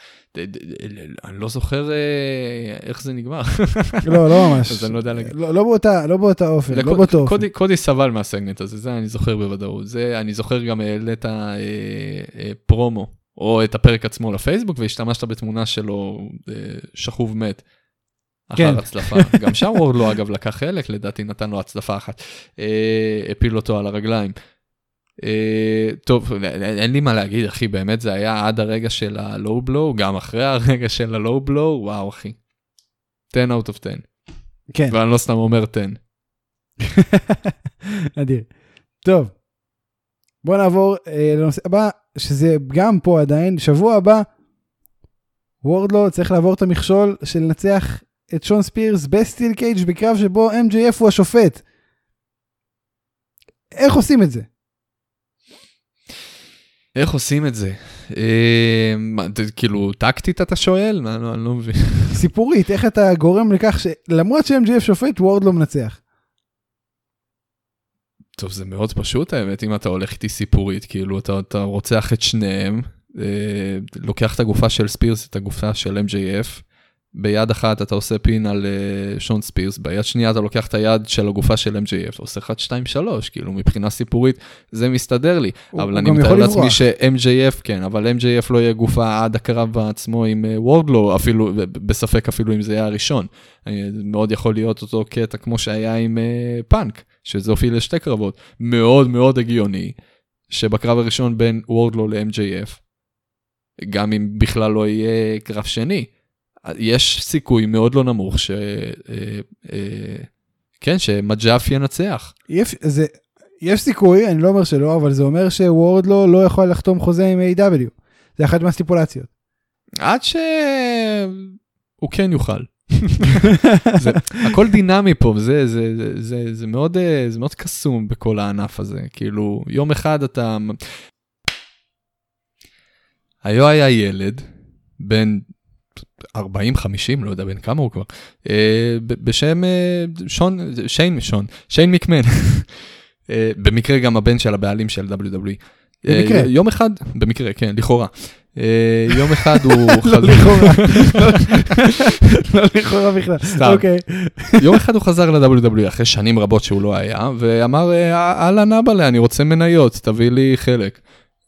אני לא זוכר אה, איך זה נגמר. לא, לא ממש. [LAUGHS] אז אני לא יודע להגיד. לא, לא באותה, לא באותה אופן, לא באותו אופן. קודי, קודי סבל מהסגמנט הזה, זה אני זוכר בוודאות. זה, אני זוכר גם העלית אה, אה, פרומו או את הפרק עצמו לפייסבוק והשתמשת בתמונה שלו אה, שכוב מת. אחר כן. הצלפה, גם שם וורדלו אגב לקח חלק, לדעתי נתן לו הצלפה אחת, אה, הפיל אותו על הרגליים. אה, טוב, אין לי מה להגיד אחי, באמת זה היה עד הרגע של הלואו בלואו, גם אחרי הרגע של הלואו בלואו, וואו אחי. 10 out of 10. כן. ואני לא סתם אומר 10. [LAUGHS] אדיר. טוב, בוא נעבור לנושא הבא, שזה גם פה עדיין, שבוע הבא, וורדלו צריך לעבור את המכשול של לנצח את שון ספירס בסטיל קייג' בקרב שבו MJF הוא השופט. איך עושים את זה? איך עושים את זה? אה, כאילו טקטית אתה שואל? לא, אני לא מבין. סיפורית, איך אתה גורם לכך שלמרות ש-MJF שופט וורד לא מנצח. טוב זה מאוד פשוט האמת אם אתה הולך איתי סיפורית כאילו אתה, אתה רוצח את שניהם אה, לוקח את הגופה של ספירס את הגופה של MJF ביד אחת אתה עושה פין על uh, שון ספירס, ביד שנייה אתה לוקח את היד של הגופה של MJF, אתה עושה 1, 2, 3, כאילו מבחינה סיפורית זה מסתדר לי. הוא, אבל הוא אני מתאר לעצמי ש-MJF, כן, אבל MJF לא יהיה גופה עד הקרב עצמו עם uh, וורדלו, אפילו, בספק אפילו אם זה יהיה הראשון. מאוד יכול להיות אותו קטע כמו שהיה עם uh, פאנק, שזה הופיע לשתי קרבות. מאוד מאוד הגיוני, שבקרב הראשון בין וורדלו ל-MJF, גם אם בכלל לא יהיה קרב שני. יש סיכוי מאוד לא נמוך ש... אה, אה, כן, שמג'אף ינצח. יש, זה, יש סיכוי, אני לא אומר שלא, אבל זה אומר שוורדלו לא יכול לחתום חוזה עם A.W. זה אחת מהסטיפולציות. עד שהוא כן יוכל. [LAUGHS] זה, הכל דינמי פה, זה, זה, זה, זה, זה, מאוד, אה, זה מאוד קסום בכל הענף הזה. כאילו, יום אחד אתה... היו היה ילד, בן 40-50, לא יודע בין כמה הוא כבר, אה, בשם אה, שון, שיין, שון, שיין מקמן. [LAUGHS] אה, במקרה גם הבן של הבעלים של WWE. במקרה. יום אחד, במקרה, כן, לכאורה. יום אחד הוא [LAUGHS] לא חזר, לכאורה. [LAUGHS] לא לכאורה בכלל. סתם. אוקיי. יום אחד הוא חזר ל-WWE אחרי שנים רבות שהוא לא היה, ואמר, אה, אהלן אבאלה, אני רוצה מניות, תביא לי חלק.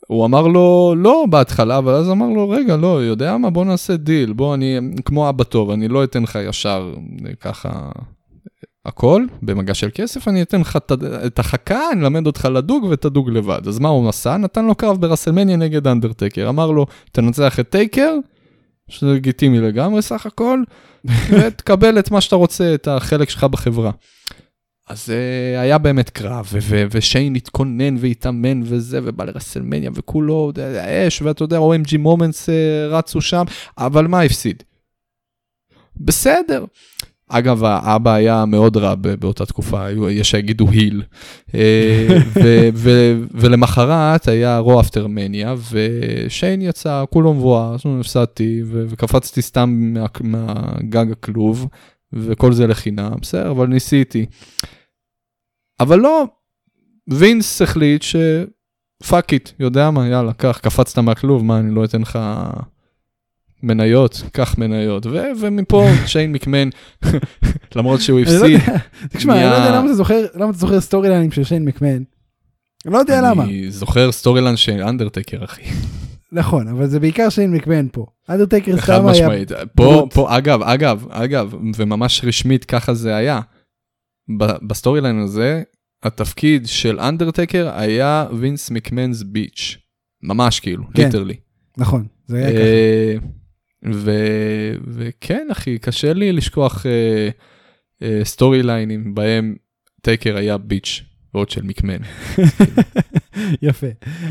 הוא אמר לו, לא בהתחלה, אבל אז אמר לו, רגע, לא, יודע מה, בוא נעשה דיל, בוא, אני כמו אבא טוב, אני לא אתן לך ישר אה, ככה הכל, במגע של כסף, אני אתן לך את החכה, אני אלמד אותך לדוג ותדוג לבד. אז מה הוא עשה? נתן לו קרב ברסלמניה נגד אנדרטקר, אמר לו, תנצח את טייקר, שזה לגיטימי לגמרי סך הכל, [LAUGHS] ותקבל את מה שאתה רוצה, את החלק שלך בחברה. אז אה, היה באמת קרב, ושיין התכונן והתאמן וזה, ובא לרסלמניה, וכולו אה, אש, ואתה יודע, OMG moments אה, רצו שם, אבל מה הפסיד? בסדר. אגב, האבא היה מאוד רע באותה תקופה, יש שיגידו heel. אה, ולמחרת היה Raw after Mania, ושיין יצא, כולו מבואס, אז הפסדתי, ו- וקפצתי סתם מה- מהגג הכלוב, וכל זה לחינם, בסדר, אבל ניסיתי. אבל לא, וינס החליט ש... fuck it, יודע מה, יאללה, קח, קפצת מהכלוב, מה, אני לא אתן לך מניות, קח מניות. ו- ומפה [LAUGHS] שיין מקמן, [LAUGHS] למרות שהוא לא הפסיד, [LAUGHS] תשמע, אני לא יודע למה אתה זוכר, למה אתה זוכר storyline ים של שיין מקמן. אני לא יודע למה. אני זוכר storyline של אנדרטקר, אחי. נכון, אבל זה בעיקר שיין מקמן פה. אנדרטקר חד סתם היה... משמעית. פה. פה, אגב, אגב, אגב, וממש רשמית ככה זה היה. ב storyline הזה, התפקיד של אנדרטקר היה Vince McMahon's bitch. ממש כאילו, כן. literally. נכון, זה היה ככה. אה, ו- וכן, אחי, קשה לי לשכוח אה, אה, storyline ים בהם טייקר היה bitch, ועוד של מקמן. [LAUGHS] יפה.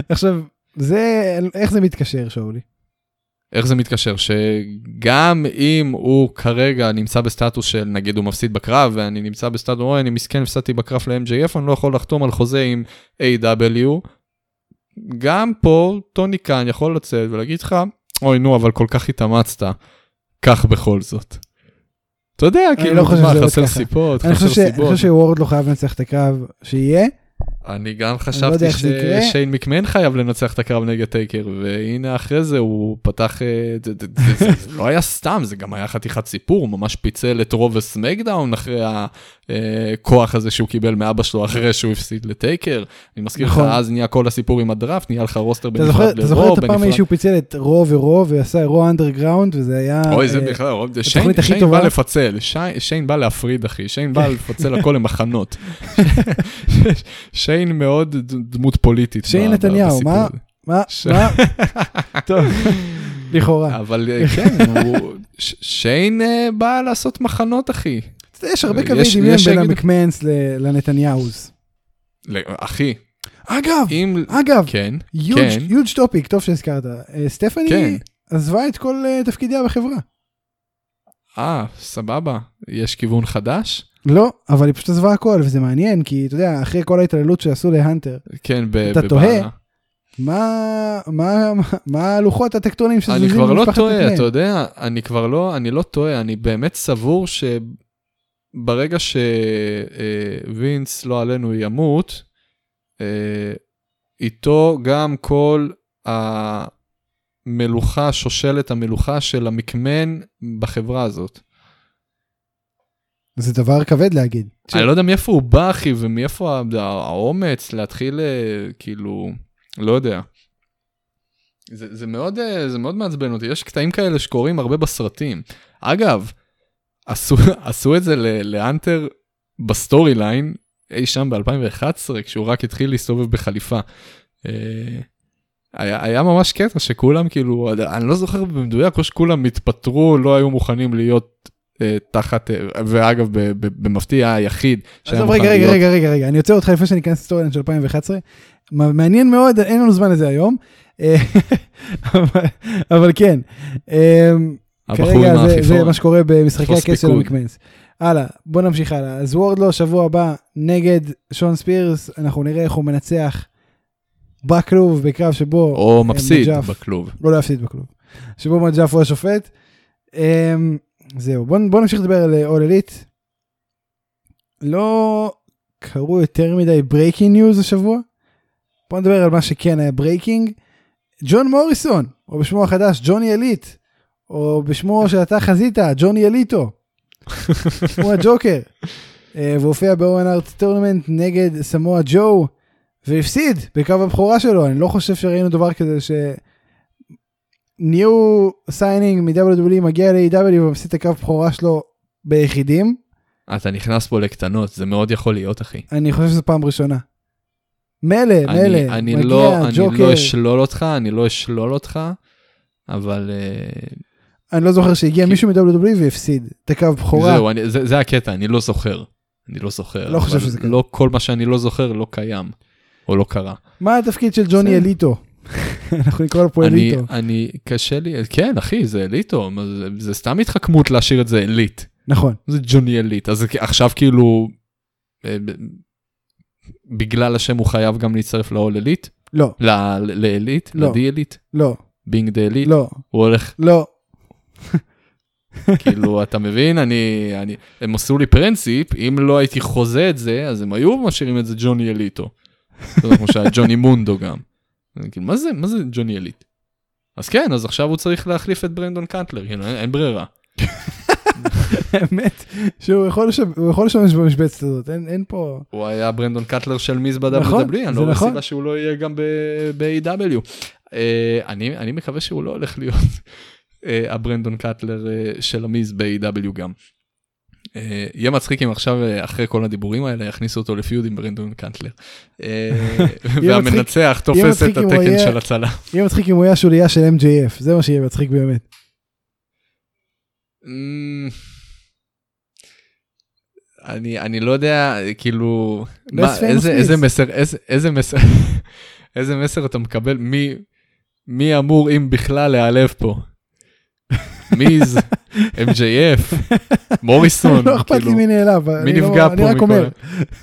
עכשיו, זה, איך זה מתקשר, שאולי? איך זה מתקשר? שגם אם הוא כרגע נמצא בסטטוס של נגיד הוא מפסיד בקרב ואני נמצא בסטטוס, אוי אני מסכן הפסדתי בקרב ל-MJF, אני לא יכול לחתום על חוזה עם A.W. גם פה טוני קאן יכול לצאת ולהגיד לך, אוי נו אבל כל כך התאמצת, כך בכל זאת. אתה יודע, כאילו, לא מה, שזה עובד חסר. סיבות, אני חסר. חושב שוורד לא חייב לנצח את הקרב שיהיה. אני גם לא חשבתי יקרה. ששיין מקמן חייב לנצח את הקרב נגד טייקר, והנה אחרי זה הוא פתח, אה, זה- זה- זה זה- לא היה סתם, זה גם היה חתיכת סיפור, הוא ממש פיצל את רוב הסמקדאון אחרי הכוח הזה שהוא קיבל מאבא שלו אחרי שהוא הפסיד לטייקר. אני מזכיר לך, נכון. אז נהיה כל הסיפור עם הדראפט, נהיה לך roster בנפרד אתה זוכר את הפעם. שהוא פיצל את Raw ו Raw ועשה Raw Underground וזה היה... אוי זה אה, בכלל, שיין שיין. בא לפצל, שיין- שיין בא להפריד אחי, שיין בא לפצל הכל למחנות. שיין [LAUGHS] מאוד ד- דמות פוליטית. שיין נתניהו, מה? מה? [LAUGHS] מה? [LAUGHS] טוב, לכאורה. אבל אה, כן, הוא- שיין אה, בא לעשות מחנות אחי. יש הרבה יש- קווי דמיון בין המקמנס לנתניהוז. אחי, אגב. אגב, כן, יוג' כן. יוג' טופיק, טוב שהזכרת. אה, סטפני כן. עזבה את כל אה, תפקידיה בחברה. אה, סבבה, יש כיוון חדש? לא, אבל היא פשוט עזבה הכל, וזה מעניין, כי אתה יודע, אחרי כל ההתעללות שעשו להנטר, כן, ב- אתה בבעלה. תוהה, מה, מה, מה, מה הלוחות הטקטונים אני שזזים כבר לא טועה? אתה יודע, אני כבר לא, אני לא טועה, אני באמת סבור שברגע שווינס, לא עלינו, ימות, אה, איתו גם כל המלוכה, שושלת המלוכה של המקמן בחברה הזאת. זה דבר כבד להגיד. אני לא יודע מאיפה הוא בא, אחי, ומאיפה האומץ להתחיל, אה, כאילו, לא יודע. זה, זה, מאוד, אה, זה מאוד מעצבן אותי, יש קטעים כאלה שקורים הרבה בסרטים. אגב, עשו, [LAUGHS] עשו את זה להאנטר ב storyline, אי שם ב-2011, כשהוא רק התחיל להסתובב בחליפה. אה, היה, היה ממש קטע שכולם כאילו, אני לא זוכר במדויק, או שכולם התפטרו, לא היו מוכנים להיות תחת, אה, ואגב, במפתיע היחיד עזוב, רגע, רגע, רגע, רגע, רגע, אני עוצר אותך לפני שאני אכנס לסטוריאן של 2011. מ- מעניין מאוד, אין לנו זמן לזה היום. אה, [LAUGHS] אבל- כן, אה, הבחור כרגע זה-. זה מה שקורה במשחקי הכס של. המקמנס. הלאה, בוא נמשיך הלאה. אז וורדלו שבוע הבא נגד שון ספירס, אנחנו נראה איך הוא מנצח בכלוב בקרב שבו... או אה, מפסיד מג'אף- בכלוב. לא להפסיד בכלוב. שבו מג'אף הוא השופט. זהו, בוא, בוא נמשיך לדבר על All Elite. לא קרו יותר מדי breaking news השבוע. בוא נדבר על מה שכן היה breaking. ג'ון מוריסון או בשמו החדש ג'וני אליט, או בשמו שאתה חזית, ג'וני אליטו. הוא הג'וקר. אה, והופיע Hart tournament נגד סמואה ג'ו, והפסיד בקרב הבכורה שלו, אני לא חושב שראינו דבר כזה ש... new signing מ-WWE מגיע ל-AEW ומפסיד את הקרב בכורה שלו ביחידים, אתה נכנס פה לקטנות, זה מאוד יכול להיות, אחי. אני חושב שזו פעם ראשונה. מילא, אני, מילא, אני, מגיע לא, אני ג'וקר, לא אשלול אותך, אני לא אשלול אותך, אבל אה, אני לא זוכר שהגיע כי- מישהו מ-WWE והפסיד את הקרב בכורה. זהו, אני, זה, זה הקטע, אני לא זוכר. אני לא זוכר. לא חושב שזה קרה. לא כל מה שאני לא זוכר לא קיים, או לא קרה. מה התפקיד של ג'וני. אליטו? [LAUGHS] אנחנו נקרא לו פה אליטו. אני, קשה לי, כן, אחי, זה אליטו, זה, סתם התחכמות להשאיר את זה אליט. נכון. זה ג'וני אליט, אז עכשיו כאילו, אה, בגלל השם הוא חייב גם להצטרף ל-All Elite? לא, לאליט? לא. ל The Elite? לא, Being The Elite? לא, הוא הולך, לא. [LAUGHS] כאילו, אתה מבין? אני, אני, הם עשו לי פרינציפ, אם לא הייתי חוזה את זה, אז הם היו משאירים את זה ג'וני אליטו. כמו שהיה ג'וני מונדו גם. כאילו, מה זה, מה זה ג'וני אליט? אז כן, אז עכשיו הוא צריך להחליף את ברנדון קאטלר, כאילו, אין, אין ברירה. [LAUGHS] האמת שהוא יכול לשמש במשבצת הזאת, אין אין פה... הוא היה ברנדון קאטלר של מיז ב-WWE, נכון, אני לא רואה נכון. סיבה שהוא לא יהיה גם ב-AEW. אני אני מקווה שהוא לא הולך להיות אה, הברנדון קאטלר אה, של המיז ב-AEW גם. אה, יהיה מצחיק אם עכשיו אה, אחרי כל הדיבורים האלה יכניסו אותו ל feud עם ברנדון קאטלר. אה, [LAUGHS] והמנצח תופס את התקן של הצלה. יהיה מצחיק אם הוא יהיה השוליה של MJF, זה מה שיהיה מצחיק באמת. אמ, אני אני לא יודע כאילו Best מה, איזה. איזה מסר איזה איזה מסר [LAUGHS] איזה מסר אתה מקבל מי מי אמור אם בכלל להיעלב פה. מיז MJF מוריסון לא אכפת לי כאילו, מי נעלב, מי אני לא- נפגע אני פה רק מכל אומר.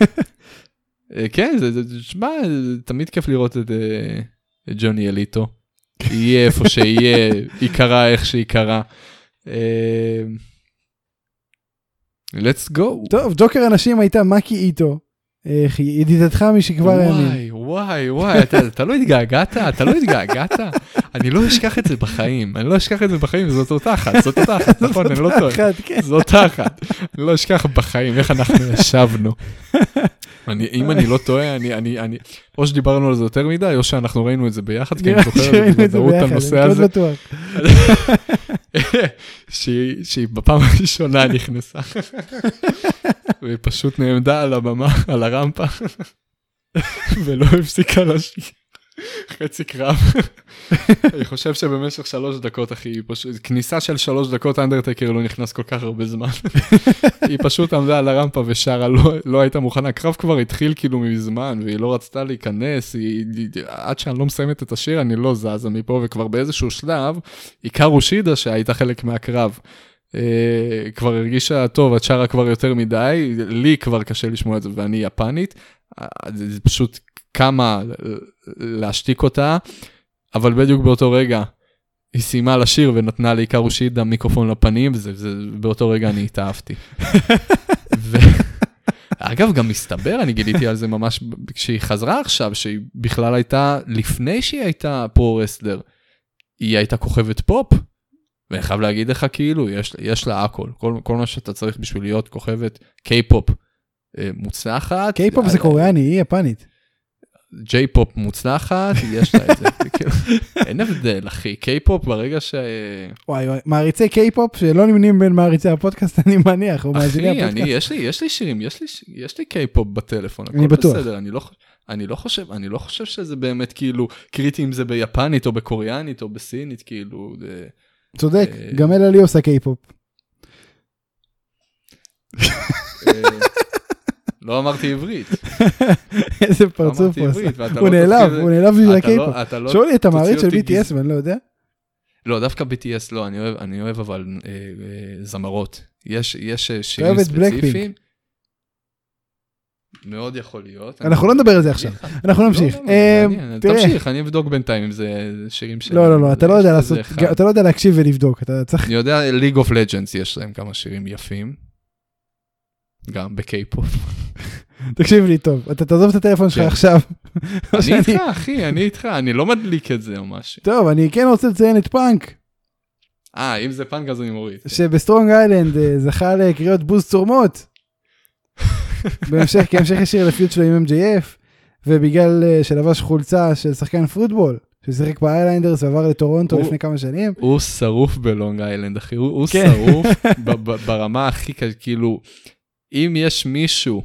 ה- אה, כן זה זה- שמע תמיד כיף לראות את אה, את ג'וני אליטו. יהיה איפה שיהיה [LAUGHS] ייקרא איך שייקרא. אה, let's go. טוב, ג'וקר הנשים הייתה מקי איטו, ידידתך משכבר הימים. וואי וואי וואי אתה, אתה לא התגעגעת? אתה לא התגעגעת? אני לא אשכח את זה בחיים אני לא אשכח את זה בחיים זאת אותה אחת זאת אותה אחת נכון? אני לא טועה. כן. זו אותה אחת. אני לא אשכח בחיים איך אנחנו ישבנו. אני, אם אני לא טועה אני אני אני או שדיברנו על זה יותר מדי או שאנחנו ראינו את זה ביחד כי אני [LAUGHS] זוכר את זה בוודאות את ביחד, הנושא אני הזה. מאוד בטוח. [LAUGHS] שהיא, שהיא בפעם הראשונה נכנסה. [LAUGHS] והיא פשוט נעמדה על הבמה על הרמפה [LAUGHS] ולא הפסיקה לשיר חצי קרב. אני חושב שבמשך שלוש דקות אחי היא פשוט כניסה של שלוש דקות אנדרטקר לא נכנס כל כך הרבה זמן. [LAUGHS] היא פשוט עמדה על הרמפה ושרה לא, לא הייתה מוכנה הקרב כבר התחיל כאילו מזמן והיא לא רצתה להיכנס היא, היא, עד שאני לא מסיימת את השיר אני לא זזה מפה וכבר באיזשהו שלב עיקר שידה שהייתה חלק מהקרב. Uh, כבר הרגישה טוב את שרה כבר יותר מדי לי כבר קשה לשמוע את זה ואני יפנית אה, זה, זה פשוט כמה להשתיק אותה אבל בדיוק באותו רגע היא סיימה לשיר ונתנה להיקארו שידה מיקרופון לפנים וזה, זה, באותו רגע אני התאהבתי. [LAUGHS] ו... אגב גם מסתבר אני גיליתי על זה ממש כשהיא חזרה עכשיו שהיא בכלל הייתה לפני שהיא הייתה pro-wrestler היא הייתה כוכבת פופ. ואני חייב להגיד לך כאילו יש, יש לה הכל כל, כל מה שאתה צריך בשביל להיות כוכבת קיי-פופ אה, מוצלחת. קיי-פופ זה אה, קוריאני, היא יפנית. ג'יי-פופ מוצלחת יש לה את זה. [LAUGHS] כאילו, אין הבדל אחי קיי-פופ ברגע ש... וואי וואי, מעריצי קיי-פופ שלא נמנים בין מעריצי הפודקאסט, אני מניח, או מאזיני אחי, אני, הפודקאסט. יש לי, יש לי שירים, יש לי, יש לי קיי-פופ בטלפון, אני הכל בטוח. בסדר, אני לא, אני לא חושב, אני לא חושב שזה באמת כאילו קריטי אם זה ביפנית או בקוריאנית או בסינית, כאילו, זה, צודק, אה, גם אלה לי עושה קיי-פופ. אה, לא אמרתי עברית, [LAUGHS] איזה לא פרצוף הוא עשה. הוא לא נעלב, הוא נעלב בשביל הקיי-פופ. לא, אתה לא, שאולי אתה מעריץ של BTS ואני לא יודע. לא, דווקא BTS לא, אני אוהב, אבל אה, זמרות, יש, שירים. ספציפיים. מאוד יכול להיות. אנחנו לא נדבר על זה עכשיו, [LAUGHS] אנחנו נמשיך. לא, לא, אה. תמשיך, אני אבדוק בינתיים אם זה שירים של... לא, לא, לא, אתה לא יודע לעשות. אתה לא יודע להקשיב ולבדוק, אתה צריך... אני יודע, League of Legends יש להם כמה שירים יפים. גם בקיי-פופ. [LAUGHS] תקשיב לי טוב, אתה תעזוב את הטלפון שלך כן. עכשיו [LAUGHS] אני איתך, אחי, אני איתך, אני לא מדליק את זה או משהו. טוב, אני כן רוצה לציין את פאנק, אה, אם זה פאנק אז אני מוריד. שבלונג איילנד אה, זכה לקריאות בוז צורמות. בהמשך, כהמשך ישיר ל feud שלו עם MJF, ובגלל אה, שלבש חולצה של שחקן פוטבול, ששיחק באיילנדרס ועבר לטורונטו לפני כמה שנים. הוא שרוף בלונג איילנד, אחי, הוא כן. שרוף ברמה הכי, כאילו, אם יש מישהו,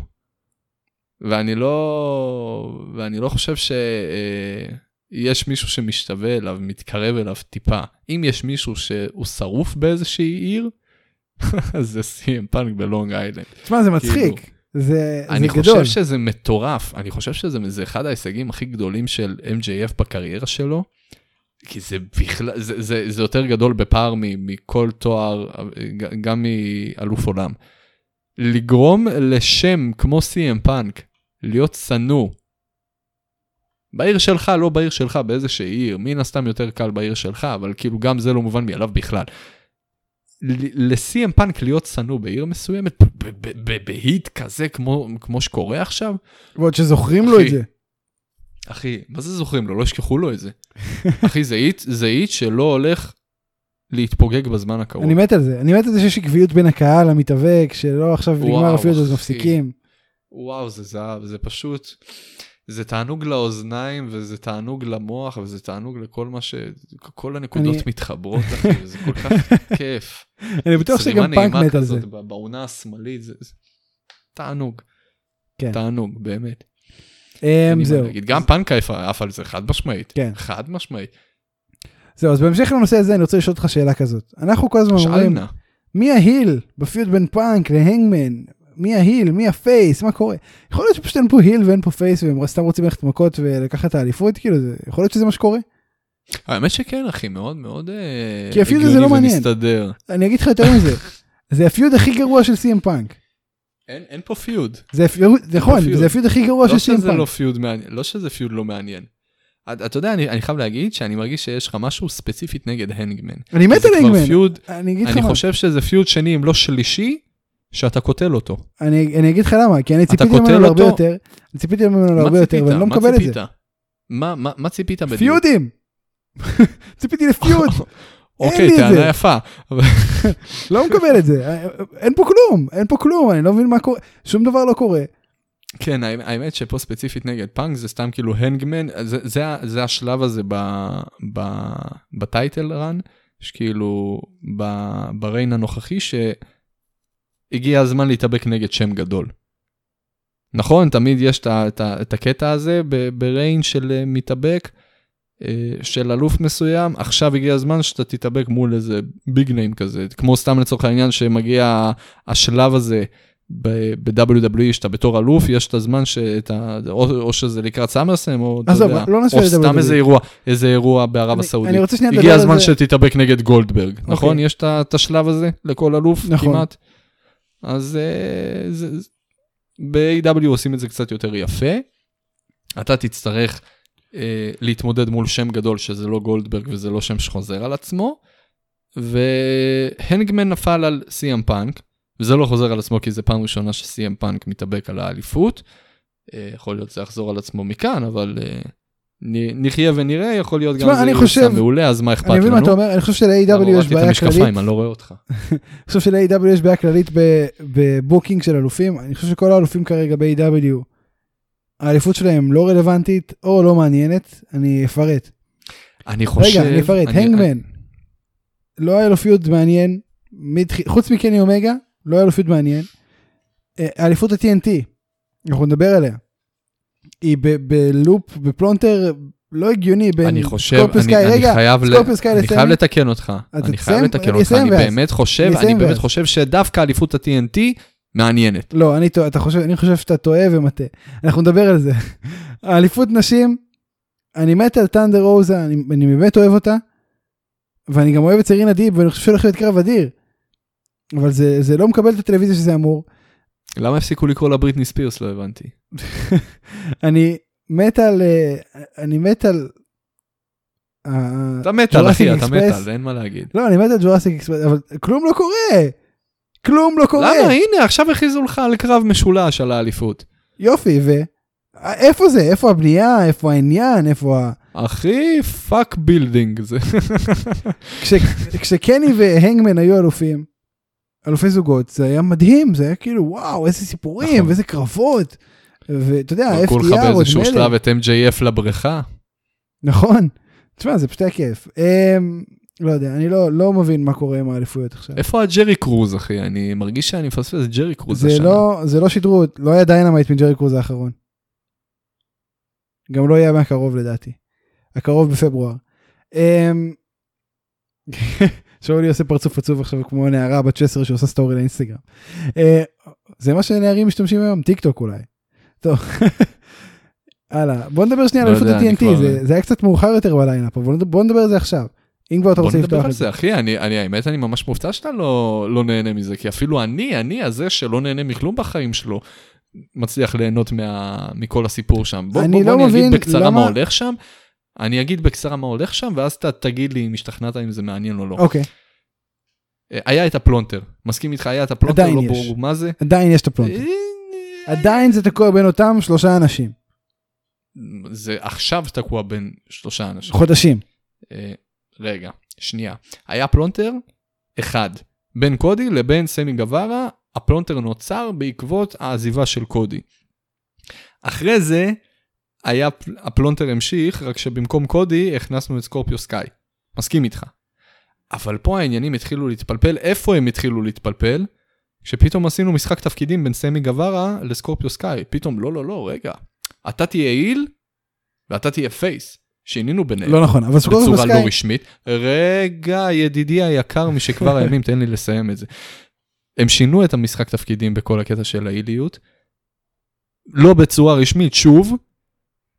ואני לא, ואני לא חושב שיש מישהו שמשתווה אליו, מתקרב אליו טיפה, אם יש מישהו שהוא שרוף באיזושהי עיר, [LAUGHS] זה סי.אם פאנק בלונג איילנד. תשמע, זה מצחיק. זה, זה אני גדול. חושב שזה מטורף, אני חושב שזה זה אחד ההישגים הכי גדולים של MJF בקריירה שלו, כי זה בכלל, זה, זה, זה יותר גדול בפער מ- מכל תואר, גם מאלוף עולם. לגרום לשם כמו CM פאנק להיות שנוא. בעיר שלך, לא בעיר שלך, באיזושהי עיר, מן הסתם יותר קל בעיר שלך, אבל כאילו גם זה לא מובן מאליו בכלל. ל-CM פאנק להיות שנוא בעיר מסוימת, בהיט כזה כמו, כמו שקורה עכשיו, ועוד שזוכרים לו את אחי, זה. אחי, מה זה זוכרים לו? לא ישכחו לו את זה. [LAUGHS] אחי, זה היט, זה היט שלא הולך להתפוגג בזמן הקרוב. אני מת על זה. אני מת על זה שיש עקביות בין הקהל למתאבק, שלא עכשיו נגמר הפיוט אז אחי. מפסיקים. וואו, זה זהב, זה פשוט, זה תענוג לאוזניים, וזה תענוג למוח, וזה תענוג לכל מה ש... כל הנקודות אני- מתחברות, אחי, וזה כל כך [LAUGHS] כיף. אני בטוח שגם פאנק מת על זה. בעונה השמאלית, זה... תענוג. כן. תענוג, באמת. אמ, זהו. גם פאנק עף על זה, חד משמעית. כן. חד משמעית. זהו, אז בהמשך לנושא הזה אני רוצה לשאול אותך שאלה כזאת. אנחנו כל הזמן אומרים. מי ה heel ב feud בין פאנק להנגמן? מי ה heel? מי ה face? מה קורה? יכול להיות שפשוט אין פה heel ואין פה face והם סתם רוצים ללכת מכות ולקחת את האליפות? כאילו, זה- יכול להיות שזה מה שקורה? האמת שכן, אחי, מאוד מאוד אה, כי ה feud הזה לא מעניין. ומסתדר. אני אגיד לך יותר מזה. [LAUGHS] זה ה feud הכי גרוע של סי.אם פאנק. אין אין פה feud. זה נכון, feud. זה ה feud הכי גרוע של לא סי.אם לא פאנק. feud מעניין, לא שזה feud לא מעניין. אתה יודע, אני אני חייב להגיד שאני מרגיש שיש לך משהו ספציפית נגד הנגמן. אני מת על הנגמן. אני אגיד לך אני. חושב שזה feud שני אם לא שלישי, שאתה קוטל אותו. אני אני אגיד לך למה, כי אני ציפיתי ממנו אותו? יותר. אני ציפיתי ממנו מה להרבה יותר, ציפית? ואני לא מקבל את זה. ציפית? מה- מה מה ציפית בדיוק? פיודים! [LAUGHS] ציפיתי לפיוד, [LAUGHS] אוקיי, טענה. יפה. [LAUGHS] לא מקבל את זה. אין פה כלום, אין פה כלום, אני לא מבין מה קורה. שום דבר לא קורה. כן, האמת- שפה ספציפית נגד פאנק זה סתם כאילו הנגמן, זה, זה, זה השלב הזה ב, ב, בטייטל רן, שכאילו ב, בריין הנוכחי שהגיע הזמן להתאבק נגד שם גדול. נכון, תמיד יש את, הקטע הזה בריין של אה, מתאבק, אה, של אלוף מסוים, עכשיו הגיע הזמן שאתה תתאבק מול איזה ביג ניים כזה, כמו סתם לצורך העניין שמגיע השלב הזה ב-WWE שאתה בתור אלוף, יש את הזמן שאתה, או, או שזה לקראת סאמרסם, או אתה יודע, לא או סתם ל-WWE. איזה אירוע, איזה אירוע בערב אני- הסעודית. אני רוצה שנייה לדבר הגיע על הזמן זה. שתתאבק נגד גולדברג, נכון? אוקיי. יש את השלב הזה לכל אלוף נכון. כמעט. אז אה, ב-AW עושים את זה קצת יותר יפה. אתה תצטרך אה, להתמודד מול שם גדול שזה לא גולדברג וזה לא שם שחוזר על עצמו. והנגמן נפל על סי.אם פאנק, וזה לא חוזר על עצמו כי זה פעם ראשונה שסי.אם פאנק מתאבק על האליפות. אה, יכול להיות זה יחזור על עצמו מכאן, אבל אה, נחיה ונראה, יכול להיות גם זה יהיה מעולה, אז מה אכפת לנו? אני מבין מה אתה אומר, אני חושב של-AW יש את בעיה כללית. אני לא רואה אותך. [LAUGHS] אני חושב של-AEW יש בעיה כללית ב booking של אלופים. אני חושב שכל האלופים כרגע ב-AEW, האליפות שלהם לא רלוונטית או לא מעניינת. אני אפרט. אני חושב... רגע, אני אפרט. הנגמן, לא היה לו feud מעניין, חוץ מקני אומגה, לא היה לו feud מעניין. אה, האליפות ה-TNT, אנחנו נדבר עליה. היא בלופ, בפלונטר לא הגיוני בין אני חושב, סקורפיוס אני, קאי, אני רגע, חייב. סקורפיוס קאי אני חייב לסמי. לתקן אותך, אני חייב לתקן אותך, אני. באמת חושב, אני באמת. חושב שדווקא אליפות ה-TNT מעניינת. לא, אני, אתה חושב, אני חושב שאתה טועה ומטעה. אנחנו נדבר על זה. [LAUGHS] האליפות נשים, אני מת על טנדר רוזה, אני, אני באמת אוהב אותה. ואני גם אוהב את סרינה דיב, ואני חושב שהולך להיות קרב אדיר. אבל זה, זה לא מקבל את הטלוויזיה שזה אמור. למה הפסיקו לקרוא לה בריטני ספירס? לא הבנתי. [LAUGHS] אני מת על, אה, אני מת על... אה, אתה מת על אחי, אתה מת. על, אין מה להגיד. לא, אני מת על Jurassic Express, אבל כלום לא קורה. כלום לא קורה. למה? הנה, עכשיו הכריזו לך על קרב משולש על האליפות. יופי, ו... איפה זה? איפה הבנייה? איפה העניין? איפה ה... אחי, fuck building. זה... [LAUGHS] כש, כשקני והנגמן היו אלופים, אלופי זוגות, זה היה מדהים, זה היה כאילו וואו, איזה סיפורים, נכון. ואיזה קרבות. ואתה יודע, זרקו לך FTR עוד באיזשהו. שלב את MJF לבריכה. נכון. תשמע, זה פשוט היה כיף. אמ, לא יודע, אני לא, לא מבין מה קורה עם האליפויות עכשיו. איפה ה Jericho Cruise, אחי? אני מרגיש שאני מפספס את Jericho Cruise זה השנה. לא, זה לא שידרו, לא היה דיינמייט מ Jericho Cruise האחרון. גם לא יהיה מהקרוב לדעתי. הקרוב בפברואר. אמ, [LAUGHS] שאולי עושה פרצוף עצוב עכשיו כמו נערה בת 16 שעושה סטורי לאינסטגרם. אה, זה מה שנערים משתמשים היום, טיק טוק אולי. טוב. [LAUGHS] הלאה, בוא נדבר שנייה על לא אליפות אני ה-TNT, כבר- זה- היה קצת מאוחר יותר ב lineup, אבל בוא נדבר על זה עכשיו. אם כבר אתה בוא רוצה נדבר לפתוח על את זה. זה, אחי, אני, אני, האמת, אני ממש מופתע שאתה לא, לא נהנה מזה, כי אפילו אני, אני הזה שלא נהנה מכלום בחיים שלו, מצליח ליהנות מה, מכל הסיפור שם. בוא, אני בוא, לא בוא אני מבין אגיד בקצרה למה- מה הולך שם, אני אגיד בקצרה מה הולך שם, ואז אתה תגיד לי אם השתכנעת אם זה מעניין או לא. אוקיי, אה, היה את הפלונטר, מסכים איתך, היה את הפלונטר, לא. ברור מה זה. עדיין יש את הפלונטר. עדיין זה תקוע בין אותם שלושה אנשים. זה עכשיו תקוע בין שלושה אנשים. חודשים. אה, רגע, שנייה. היה פלונטר אחד. בין קודי לבין סמי גווארה, הפלונטר נוצר בעקבות העזיבה של קודי. אחרי זה, היה, הפלונטר המשיך, רק שבמקום קודי הכנסנו את סקורפיו סקאי. מסכים איתך. אבל פה העניינים התחילו להתפלפל, איפה הם התחילו להתפלפל? כשפתאום עשינו משחק תפקידים בין סמי גווארה לסקורפיו סקאי. פתאום, לא, לא, לא, רגע. אתה תהיה heel ואתה תהיה face. שינינו ביניהם. לא נכון, אבל סקורפיו בצורה לא סקאי, רשמית. רגע, ידידי היקר משכבר [LAUGHS] הימים, תן לי לסיים את זה. הם שינו את המשחק תפקידים בכל הקטע של ההיליות, לא בצורה רשמית, שוב,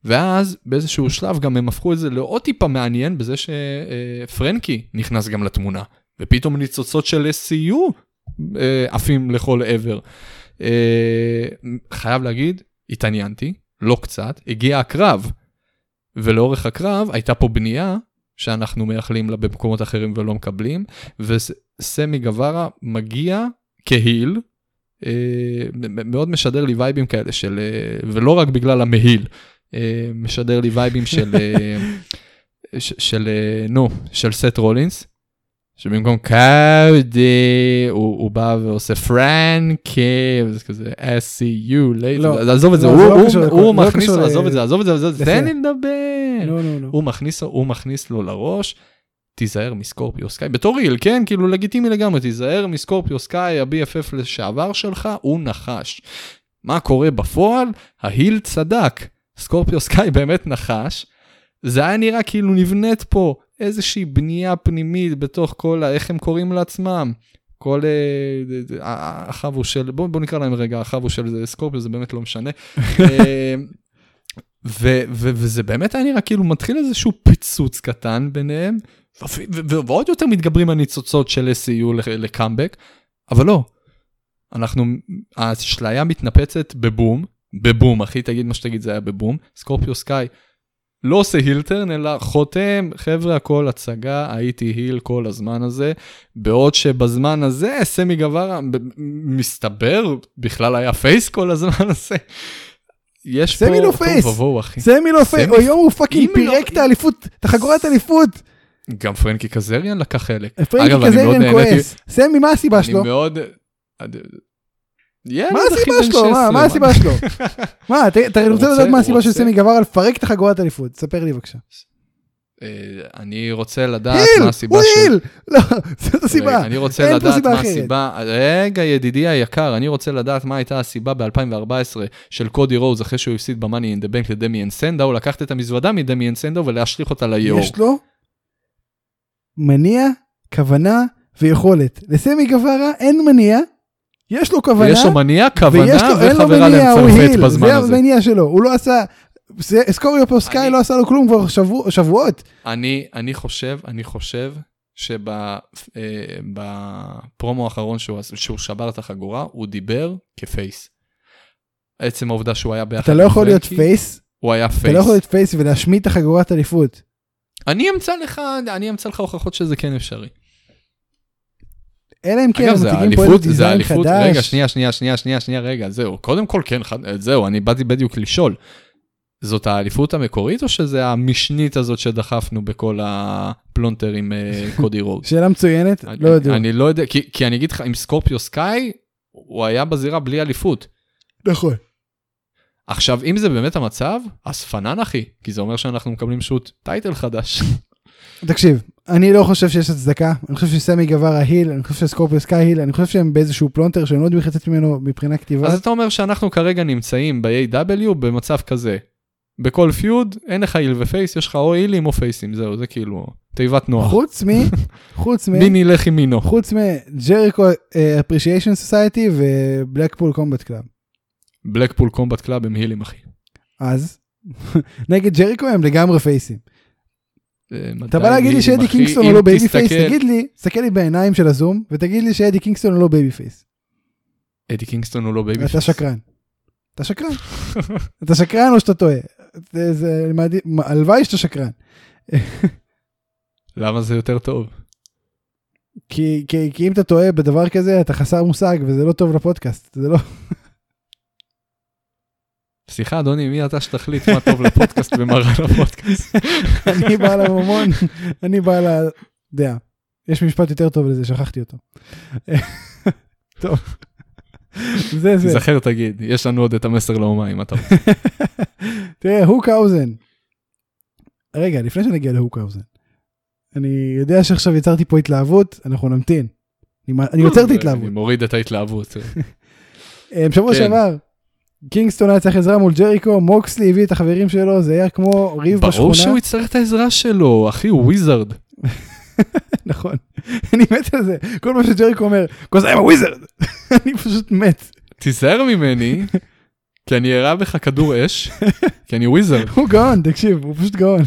ואז באיזשהו שלב גם הם הפכו את זה לעוד טיפה מעניין בזה שפרנקי נכנס גם לתמונה, ופתאום ניצוצות של SCU עפים לכל עבר. אה, חייב להגיד, התעניינתי, לא קצת, הגיע הקרב, ולאורך הקרב הייתה פה בנייה שאנחנו מייחלים לה במקומות אחרים ולא מקבלים, וסמי גווארה מגיע כהיל, אה, מאוד משדר לי וייבים כאלה של, אה, ולא רק בגלל המהיל, אה, משדר לי וייבים של, אה, [LAUGHS] של, אה, נו, של סט רולינס, שבמקום קאודי הוא, הוא בא ועושה פרנקי, וזה כזה SCU, לא, לא, עזוב את זה, לא, הוא, לא הוא, הוא לא מכניס לו, ל- עזוב את זה, עזוב את זה. תן לי לדבר. לא, לא, לא. הוא מכניס, הוא מכניס לו לראש, תיזהר מסקורפיו סקאי, בתור איל, כן, כאילו לגיטימי לגמרי, תיזהר מסקורפיו סקאי, ה-BFF לשעבר שלך, הוא נחש. מה קורה בפועל? ההיל צדק, סקורפיו סקאי באמת נחש. זה היה נראה כאילו נבנית פה איזושהי בנייה פנימית בתוך כל. איך הם קוראים לעצמם? כל אה, אה, החבו של, בוא, בוא נקרא להם רגע, החבו של סקורפיו, זה באמת לא משנה. [LAUGHS] אה, ו- ו- וזה באמת היה נראה כאילו מתחיל איזשהו פיצוץ קטן ביניהם, ועוד יותר מתגברים הניצוצות של לק- לקאמבק, אבל לא. אנחנו, האשליה מתנפצת בבום, בבום, אחי, תגיד מה שתגיד, זה היה בבום. סקורפיו סקאי לא עושה heel turn, אלא חותם, חבר'ה, הכל הצגה, הייתי heel כל הזמן הזה, בעוד שבזמן הזה סמי גווארה, מסתבר, בכלל היה face כל הזמן הזה. יש פה... סמי לא face. ובוהו, אחי. סמי לא face, סמי- היום הוא fucking לא- פירק את האליפות, את החגורת אליפות. גם פרנקי קזריאן לקח חלק. פרנקי אני קזריאן כועס. סמי, מה הסיבה אני שלו? מאוד... מה הסיבה שלו? 16, מה- הסיבה שלו? מה, אתה רוצה לדעת מה הסיבה של סמי גבר לפרק את החגורת אליפות? ספר לי בבקשה. אה, אני רוצה לדעת! מה הסיבה של... היל! לא, [LAUGHS] זאת הסיבה. אני רוצה אין לדעת מה. הסיבה, רגע ידידי היקר, אני רוצה לדעת מה הייתה הסיבה ב-2014 של קודי רוז אחרי שהוא הפסיד ב-Money in the Bank לדמיאן סנדאו, לקחת את המזוודה מדמיאן סנדאו ולהשליך אותה ליאור. יש לו מניע, כוונה ויכולת. לסמי גברה אין מניע, יש לו כוונה, ויש לו מניע, כוונה לו, וחברה למצרפת בזמן זה הזה. המניע שלו, הוא לא עשה, זה- סקוריו פוסקאי לא עשה לו כלום כבר שבוע- שבועות. אני, אני חושב, אני חושב שבפרומו האחרון שהוא, שהוא שבר את החגורה, הוא דיבר כפייס. עצם העובדה שהוא היה ביחד אתה לא עם יכול להיות face, הוא היה אתה face. לא יכול להיות face ולהשמיד את החגורת אליפות. אני אמצא לך, אני אמצא לך הוכחות שזה כן אפשרי. אלא אם כן אגב, הם זה מציגים פה איזה זה design חדש. רגע, שנייה, שנייה, שנייה, שנייה, שנייה, רגע, זהו. קודם כל, כן, חד- זהו, אני באתי בדיוק לשאול. זאת האליפות המקורית או שזה המשנית הזאת שדחפנו בכל הפלונטר עם אה, [LAUGHS] קודי רודס? שאלה מצוינת, אני- לא יודע. אני לא יודע, כי, כי אני אגיד לך, עם סקורפיו סקאי, הוא היה בזירה בלי אליפות. נכון. עכשיו, אם זה באמת המצב, אז פנן אחי, כי זה אומר שאנחנו מקבלים שוב title חדש. תקשיב, אני לא חושב שיש הצדקה, אני חושב שסמי גווארה heel, אני חושב שסקורפיו סקאי heel, אני חושב שהם באיזשהו פלונטר שהם לא יודעים לצאת ממנו מבחינה כתיבה. אז אתה אומר שאנחנו כרגע נמצאים ב-AEW במצב כזה. בכל feud אין לך heel ו face, יש לך או הילים או פייסים, זהו, זה כאילו תיבת נוח. חוץ מ... [LAUGHS] חוץ מ... מי נלך עם מינו? חוץ מ Jericho Appreciation Society ו Blackpool Combat Club. Blackpool Combat Club הם הילים אחי. אז [LAUGHS] נגד ג'ריקו הם לגמרי פייסים. אה, אתה בא להגיד לי שאדי קינגסטון הוא לא babyface, תגיד לי, תסתכל לי בעיניים של הזום ותגיד לי שאדי קינגסטון הוא לא babyface. אדי קינגסטון הוא לא baby אתה face. שקרן. אתה שקרן. אתה שקרן או שאתה טועה. הלוואי שאתה שקרן. למה זה יותר טוב? כי, כי, כי אם אתה טועה בדבר כזה אתה חסר מושג וזה לא טוב לפודקאסט זה לא סליחה אדוני, מי אתה שתחליט מה טוב לפודקאסט ומה רע לפודקאסט? אני בעל הממון אני בעל הדעה. יש משפט יותר טוב לזה שכחתי אותו. טוב. זה זה. תיזכר תגיד, יש לנו עוד את המסר לאומה אם אתה רוצה. תראה הוקהאוזן. רגע לפני שנגיע להוקהאוזן. אני יודע שעכשיו יצרתי פה התלהבות אנחנו נמתין. אני אני יוצר את ההתלהבות. אני מוריד את ההתלהבות. [LAUGHS] אה, בשבוע כן. שעבר קינגסטון היה צריך עזרה מול ג'ריקו מוקסלי הביא את החברים שלו זה היה כמו ריב ברור בשכונה. שהוא יצטרך את העזרה שלו, אחי, הוא וויזרד. [LAUGHS] נכון. אני מת על זה כל מה שג'ריקו אומר cause I'm a wizard אני פשוט מת תיזהר ממני, כי אני אראה בך כדור אש, [LAUGHS] כי אני wizard. הוא גאון תקשיב הוא פשוט גאון.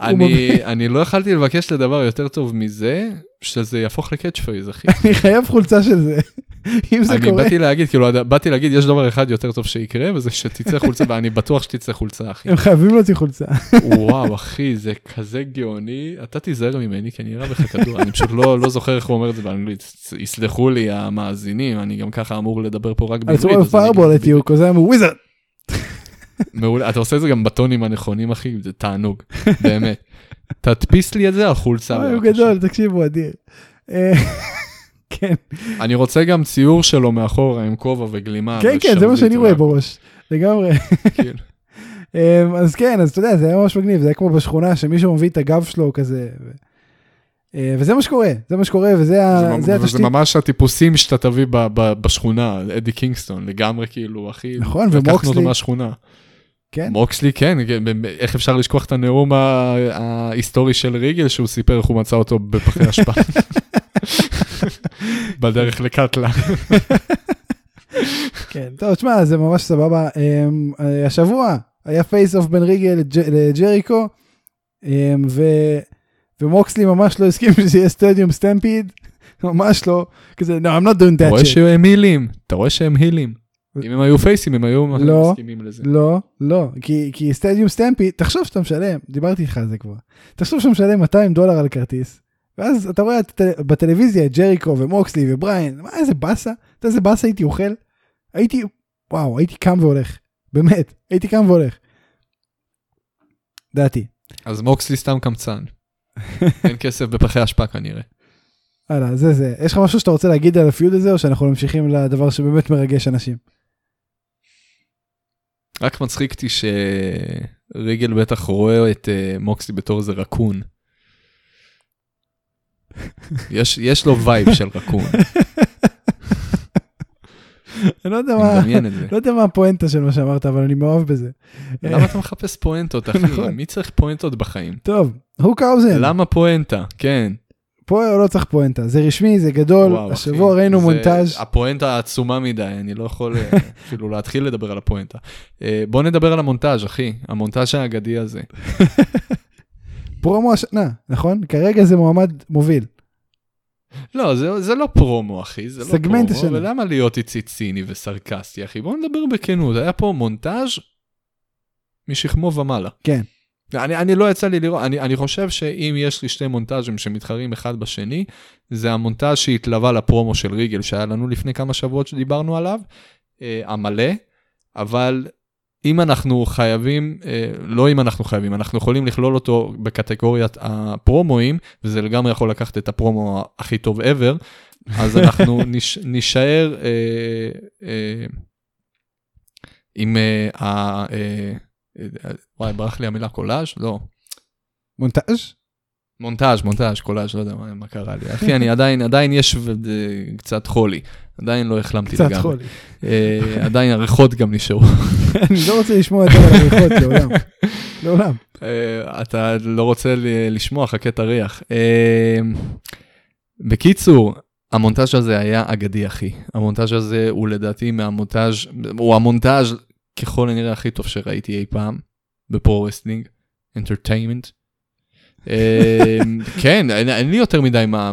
אני, אני לא יכלתי לבקש לדבר יותר טוב מזה, שזה יהפוך ל catchphrase, אחי. אני חייב חולצה של זה. אם זה אני קורה. באתי להגיד, כאילו, באתי להגיד, יש דבר אחד יותר טוב שיקרה, וזה שתצא חולצה, ואני בטוח שתצא חולצה, אחי. הם חייבים להוציא חולצה. וואו, אחי, זה כזה גאוני, אתה תיזהר ממני, כי אני אראה בך כדור, אני פשוט לא, לא זוכר איך הוא אומר את זה באנגלית, יסלחו לי המאזינים, אני גם ככה אמור לדבר פה רק בעברית. אז אני- fireball at you cause I'm a wizard. מעולה, אתה עושה את זה גם בטונים הנכונים, אחי, זה תענוג, באמת. תדפיס לי את זה על חולצה. הוא. גדול תקשיב הוא אדיר. אה, [LAUGHS] כן אני רוצה גם ציור שלו מאחורה עם כובע וגלימה. כן כן זה מה שאני רואה בראש. לגמרי. כאילו. [LAUGHS] אמ, אז כן אז אתה יודע זה היה ממש מגניב זה היה כמו בשכונה שמישהו מביא את הגב שלו כזה. אה, וזה מה שקורה זה מה שקורה וזה זה ה- ממ- זה התשתית. ממש הטיפוסים שאתה תביא בשכונה, אדי קינגסטון, לגמרי כאילו, אחי, נכון, לקחנו אותו ומוקסלי. מהשכונה. כן מוקסלי כן, כן, איך אפשר לשכוח את הנאום ההיסטורי של ריגל שהוא סיפר איך הוא מצא אותו בפחי אשפה. [LAUGHS] בדרך לקטלה. כן טוב תשמע זה ממש סבבה אמ, אה, השבוע היה face-off בין ריגל לג'- לג'ריקו אמ, ו- ומוקסלי ממש לא הסכים שזה יהיה סטדיום סטמפיד ממש לא כזה no I'm not doing אתה that רואה shit. שהם הילים, אתה רואה שהם הילים. אם הם היו פייסים הם היו לא. מסכימים לזה. לא, לא, כי, כי סטדיום סטמפי, תחשוב שאתה משלם, דיברתי איתך על זה כבר, תחשוב שאתה משלם 200 דולר על כרטיס, ואז אתה רואה בטלוויזיה את ג'ריקו ומוקסלי ובריין, מה איזה באסה, אתה איזה באסה הייתי אוכל? הייתי, וואו, הייתי קם והולך, באמת, הייתי קם והולך. דעתי. אז מוקסלי סתם קמצן. [LAUGHS] אין כסף בפחי אשפה כנראה. הלאה, זה זה. יש לך משהו שאתה רוצה להגיד על ה feud הזה, או שאנחנו ממשיכים לדבר שבאמת מרגש אנשים? רק מצחיק אותי שריגל בטח רואה את אה, מוקסלי בתור איזה רקון. יש, יש לו vibe של רקון, אני לא יודע מה. לא יודע מה הפואנטה של מה שאמרת, אבל אני מאוהב בזה. למה אתה מחפש פואנטות, אחי? נכון. מי צריך פואנטות בחיים? טוב, הוקהאוזן. למה פואנטה? כן. פה לא צריך פואנטה, זה רשמי, זה גדול, וואו, אחי. השבוע ראינו זה- מונטאז' הפואנטה עצומה מדי, אני לא יכול אה, [LAUGHS] אפילו להתחיל לדבר על הפואנטה. אה, בוא נדבר על המונטאז', אחי. המונטאז' האגדי הזה. [LAUGHS] פרומו השנה, נכון? כרגע זה מועמד מוביל. לא, זה, זה לא פרומו, אחי, זה לא פרומו, השנה. ולמה להיות איצי ציני וסרקסטי, אחי? בוא נדבר בכנות, היה פה מונטאז' משכמו ומעלה. כן. אני, אני לא יצא לי לראות, אני, אני חושב שאם יש לי שני מונטאז'ים שמתחרים אחד בשני, זה המונטאז' שהתלווה לפרומו של ריגל שהיה לנו לפני כמה שבועות שדיברנו עליו, אה, המלא, אבל אם אנחנו חייבים, אה, לא אם אנחנו חייבים, אנחנו יכולים לכלול אותו בקטגוריית הפרומואים, וזה לגמרי יכול לקחת את הפרומו הכי טוב ever, אז אנחנו [LAUGHS] נש, נישאר אה, אה, עם אה, ה... אה, וואי, ברח לי המילה קולאז'? לא. מונטאז'? מונטאז', מונטאז', קולאז', לא יודע מה, מה קרה לי. אחי, אני עדיין, עדיין יש אה, קצת חולי. עדיין לא החלמתי קצת לגמרי. חולי. אה, עדיין הריחות גם נשארו. [LAUGHS] אני לא רוצה לשמוע יותר על הריחות לעולם. לעולם. אה, אתה לא רוצה לשמוע, חכה תריח. אה, בקיצור, המונטאז' הזה היה אגדי, אחי. המונטאז' הזה הוא לדעתי מהמונטאז', הוא המונטאז' ככל הנראה הכי טוב שראיתי אי פעם ב pro wrestling, entertainment. [LAUGHS] כן, אין, לי יותר מדי מה...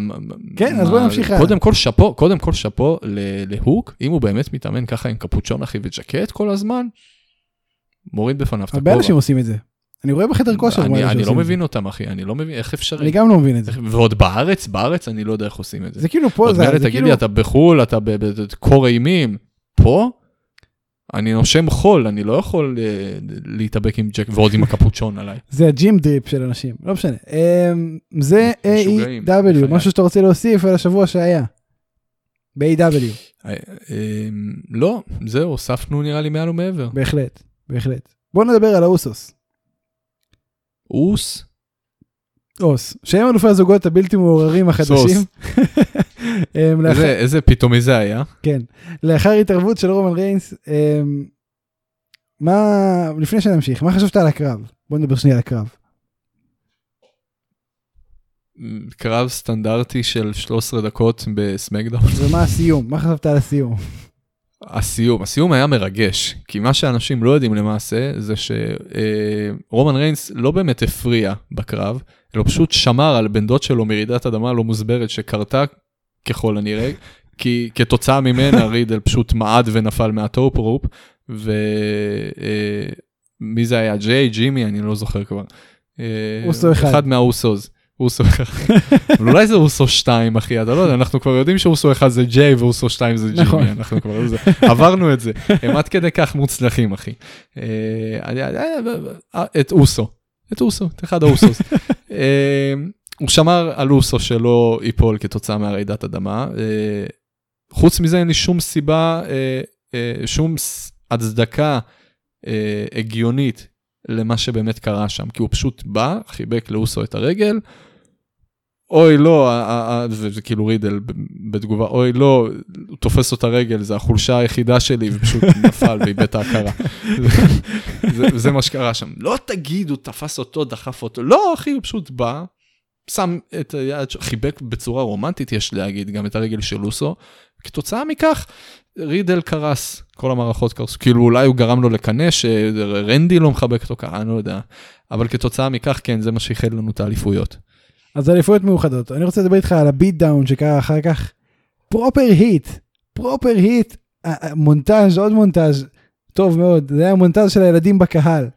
כן, אז בוא נמשיך. קודם כל שאפו, קודם כל שאפו להוק, אם הוא באמת מתאמן ככה עם קפוצ'ון אחי וג'קט כל הזמן, מוריד בפניו את הרבה הכובע. אנשים עושים את זה. אני רואה בחדר כושר. אני, אני לא מבין אותם אחי, אני לא מבין איך. אפשרי. אני גם לא מבין את זה. ועוד בארץ, בארץ אני לא יודע איך עושים את זה. זה כאילו פה, עוד זה מילא זה תגיד כאילו... לי, אתה בחו"ל, אתה בקור אימים, פה? אני נושם חול, אני לא יכול אה, להתאבק עם ג'ק ועוד עם הקפוצ'ון עליי. [LAUGHS] זה הג'ים דריפ של אנשים, לא משנה. אמ, זה A.E.W. משהו שאתה רוצה להוסיף על השבוע שהיה. ב-A.W, אה, אה, לא, זהו, הוספנו נראה לי מעל ומעבר. בהחלט, בהחלט. בוא נדבר על האוסוס. אוס? אוס, שהם אלופי הזוגות הבלתי מעורערים החדשים. [LAUGHS] לאחר- איזה- איזה פתאומי זה היה? כן. לאחר התערבות של רומן ריינס, אמ, מה, לפני שנמשיך, מה חשבת על הקרב? בוא נדבר שנייה על הקרב. קרב סטנדרטי של 13 דקות בסמאקדאון. [LAUGHS] ומה הסיום? מה חשבת על הסיום? הסיום, הסיום היה מרגש, כי מה שאנשים לא יודעים למעשה זה שרומן ריינס לא באמת הפריע בקרב, אלא פשוט שמר על בן דוד שלו מרעידת אדמה לא מוסברת שקרתה ככל הנראה, כי כתוצאה ממנה רידל פשוט מעד ונפל מה top rope, ומי זה היה? ג'יי, ג'ימי, אני לא זוכר כבר. אה, אוסו אחד. אחד מהאוסוס. אוסו אחד. אבל אולי זה אוסו 2 אחי אתה לא יודע אנחנו כבר יודעים שאוסו 1 זה ג'יי ואוסו 2 זה ג'ימי נכון. אנחנו כבר זה, עברנו את זה הם עד כדי כך מוצלחים אחי. אה, אה, את אוסו את אוסו את אחד האוסוס. [LAUGHS] אה, הוא שמר על אוסו שלא ייפול כתוצאה מהרעידת אדמה. אה, חוץ מזה אין לי שום סיבה אה, אה, שום הצדקה הגיונית למה שבאמת קרה שם כי הוא פשוט בא חיבק לאוסו את הרגל. אוי לא, ה- ה- ה- וזה כאילו רידל בתגובה, אוי לא, הוא תופס אותה רגל, זה החולשה היחידה שלי, ופשוט [LAUGHS] נפל ואיבד את ההכרה. זה, זה מה שקרה שם. לא תגיד, הוא תפס אותו, דחף אותו, לא אחי, הוא פשוט בא, שם את היד, חיבק בצורה רומנטית, יש להגיד, גם את הרגל של אוסו. כתוצאה מכך, רידל קרס, כל המערכות קרסו, כאילו אולי הוא גרם לו לקנא שרנדי לא מחבק אותו ככה, אני לא יודע. אבל כתוצאה מכך, כן, זה מה שאיחד לנו את האליפויות. אז אליפויות מאוחדות. אני רוצה לדבר איתך על ה beat down שקרה אחר כך. proper heat, proper heat, מונטאז' עוד מונטאז', טוב מאוד, זה היה מונטאז' של הילדים בקהל,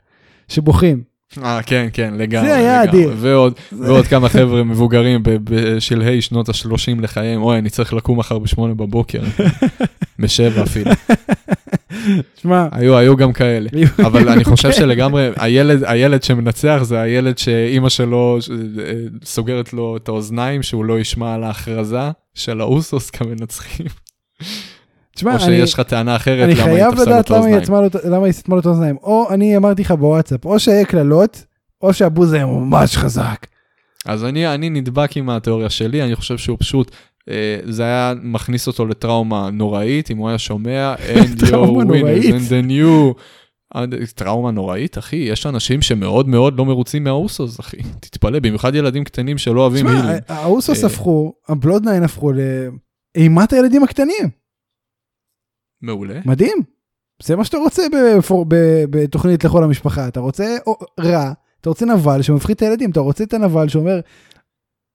שבוכים. אה, כן, כן, לגמרי. זה היה לגמרי. אדיר. ועוד, ועוד כמה חבר'ה מבוגרים בשלהי שנות ה-30 לחייהם, אוי, אני צריך לקום מחר בשמונה בבוקר. [LAUGHS] בשבע אפילו. שמע, היו, היו גם כאלה. אבל אני חושב שלגמרי, הילד, הילד שמנצח זה הילד שאימא שלו אה, סוגרת לו את האוזניים, שהוא לא ישמע על ההכרזה של האוסוס כמנצחים. תשמע, או אני, שיש לך טענה אחרת, אני למה היא חייב תפסה לו לדעת את למה היא האוזניים. עצמה לו- למה היא סתמה לו את האוזניים. או אני אמרתי לך בוואטסאפ, או שהיה קללות, או שהבוז היה ממש חזק. אז אני, אני נדבק עם התיאוריה שלי, אני חושב שהוא פשוט, אה, זה היה מכניס אותו לטראומה נוראית, אם הוא היה שומע, [LAUGHS] and your winners and you. אה, טראומה נוראית, אחי, יש אנשים שמאוד מאוד לא מרוצים מהאוסוס, אחי. תתפלא, במיוחד ילדים קטנים שלא אוהבים תשמע, הילים. האוסוס אה. הפכו, הבלודניין הפכו לאימת הילדים הקטנים. מעולה. מדהים. זה מה שאתה רוצה בפור- ב- בתוכנית לכל המשפחה. אתה רוצה רע, אתה רוצה נבל שמפחיד את הילדים, אתה רוצה את הנבל שאומר,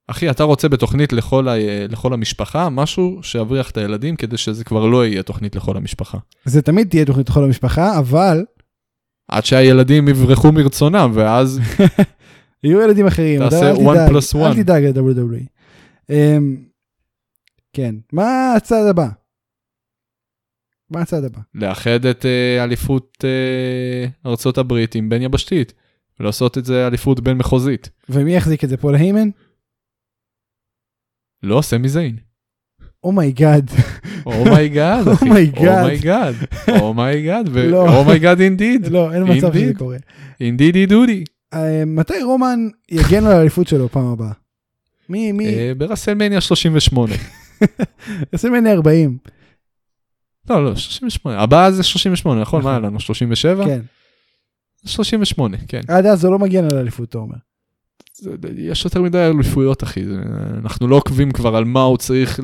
אחי, אתה רוצה בתוכנית לכל, ה... לכל המשפחה, משהו שיבריח את הילדים כדי שזה כבר לא יהיה תוכנית לכל המשפחה. זה תמיד תהיה תוכנית לכל המשפחה, אבל עד שהילדים יברחו מרצונם, ואז [LAUGHS] יהיו ילדים אחרים. אתה תעשה one תדאג, plus one. אל תדאג ל-WWE. אמ, כן, מה הצעד הבא? מה הצעד הבא? לאחד את אה, אליפות אה, ארצות הברית עם בין יבשתית, ולעשות את זה אליפות בין מחוזית. ומי יחזיק את זה? פול היימן? לא, סמי זיין. אומייגאד. אומייגאד, [LAUGHS] אחי. אומייגאד. אומייגאד. אומייגאד. אומייגאד אינדיד. לא, אין מצב שזה. קורה. indeedy doody. אה, מתי רומן יגן על האליפות שלו פעם הבאה? מי, מי? אה, ברסלמניה 38. רסלמניה 40. לא, לא, 38. הבאה זה 38, נכון? מה היה לנו? 37? כן. 38, כן. עד אז הוא לא מגן על האליפות, אתה אומר. זה- יש יותר מדי אליפויות, אחי. זה- אנחנו לא עוקבים כבר על מה הוא צריך...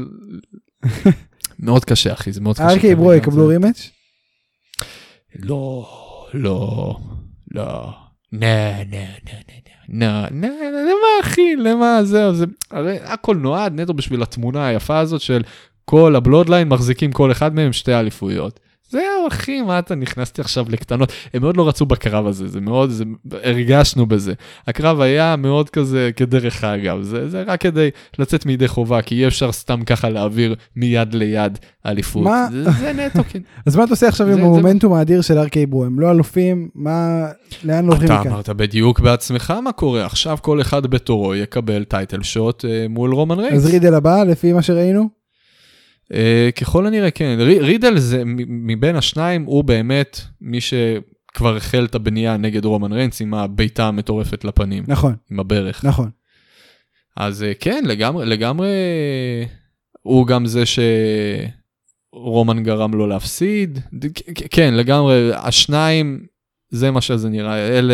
[LAUGHS] מאוד קשה, אחי, זה מאוד קשה. ארקי ברו יקבלו רימץ'? לא, לא, לא. נה, נה, נה, נה, נה, נה, למה אחי, למה, זהו, זה, הרי הכל נועד נטו בשביל התמונה היפה הזאת של כל הבלודליין מחזיקים כל אחד מהם שתי אליפויות. זהו אחי, מה אתה נכנסתי עכשיו לקטנות? הם מאוד לא רצו בקרב הזה, זה מאוד, זה, הרגשנו בזה. הקרב היה מאוד כזה כדרך אגב, זה, זה רק כדי לצאת מידי חובה, כי אי אפשר סתם ככה להעביר מיד ליד אליפות. מה? זה, זה נטו, כן. [LAUGHS] אז מה אתה עושה עכשיו זה- עם זה- המומנטום האדיר של ארקי ברו? הם לא אלופים? מה... לאן הולכים אתה מכאן? אמרת בדיוק בעצמך מה קורה, עכשיו כל אחד בתורו יקבל טייטל שוט אה, מול רומן ריינס. אז רידל הבא, לפי מה שראינו? אה, ככל הנראה כן, רי- רידל זה מבין השניים הוא באמת מי שכבר החל את הבנייה נגד רומן ריינס עם הבעיטה המטורפת לפנים, נכון, עם הברך. נכון. אז אה, כן, לגמרי, לגמרי הוא גם זה שרומן גרם לו להפסיד. כן, לגמרי, השניים, זה מה שזה נראה, אלה,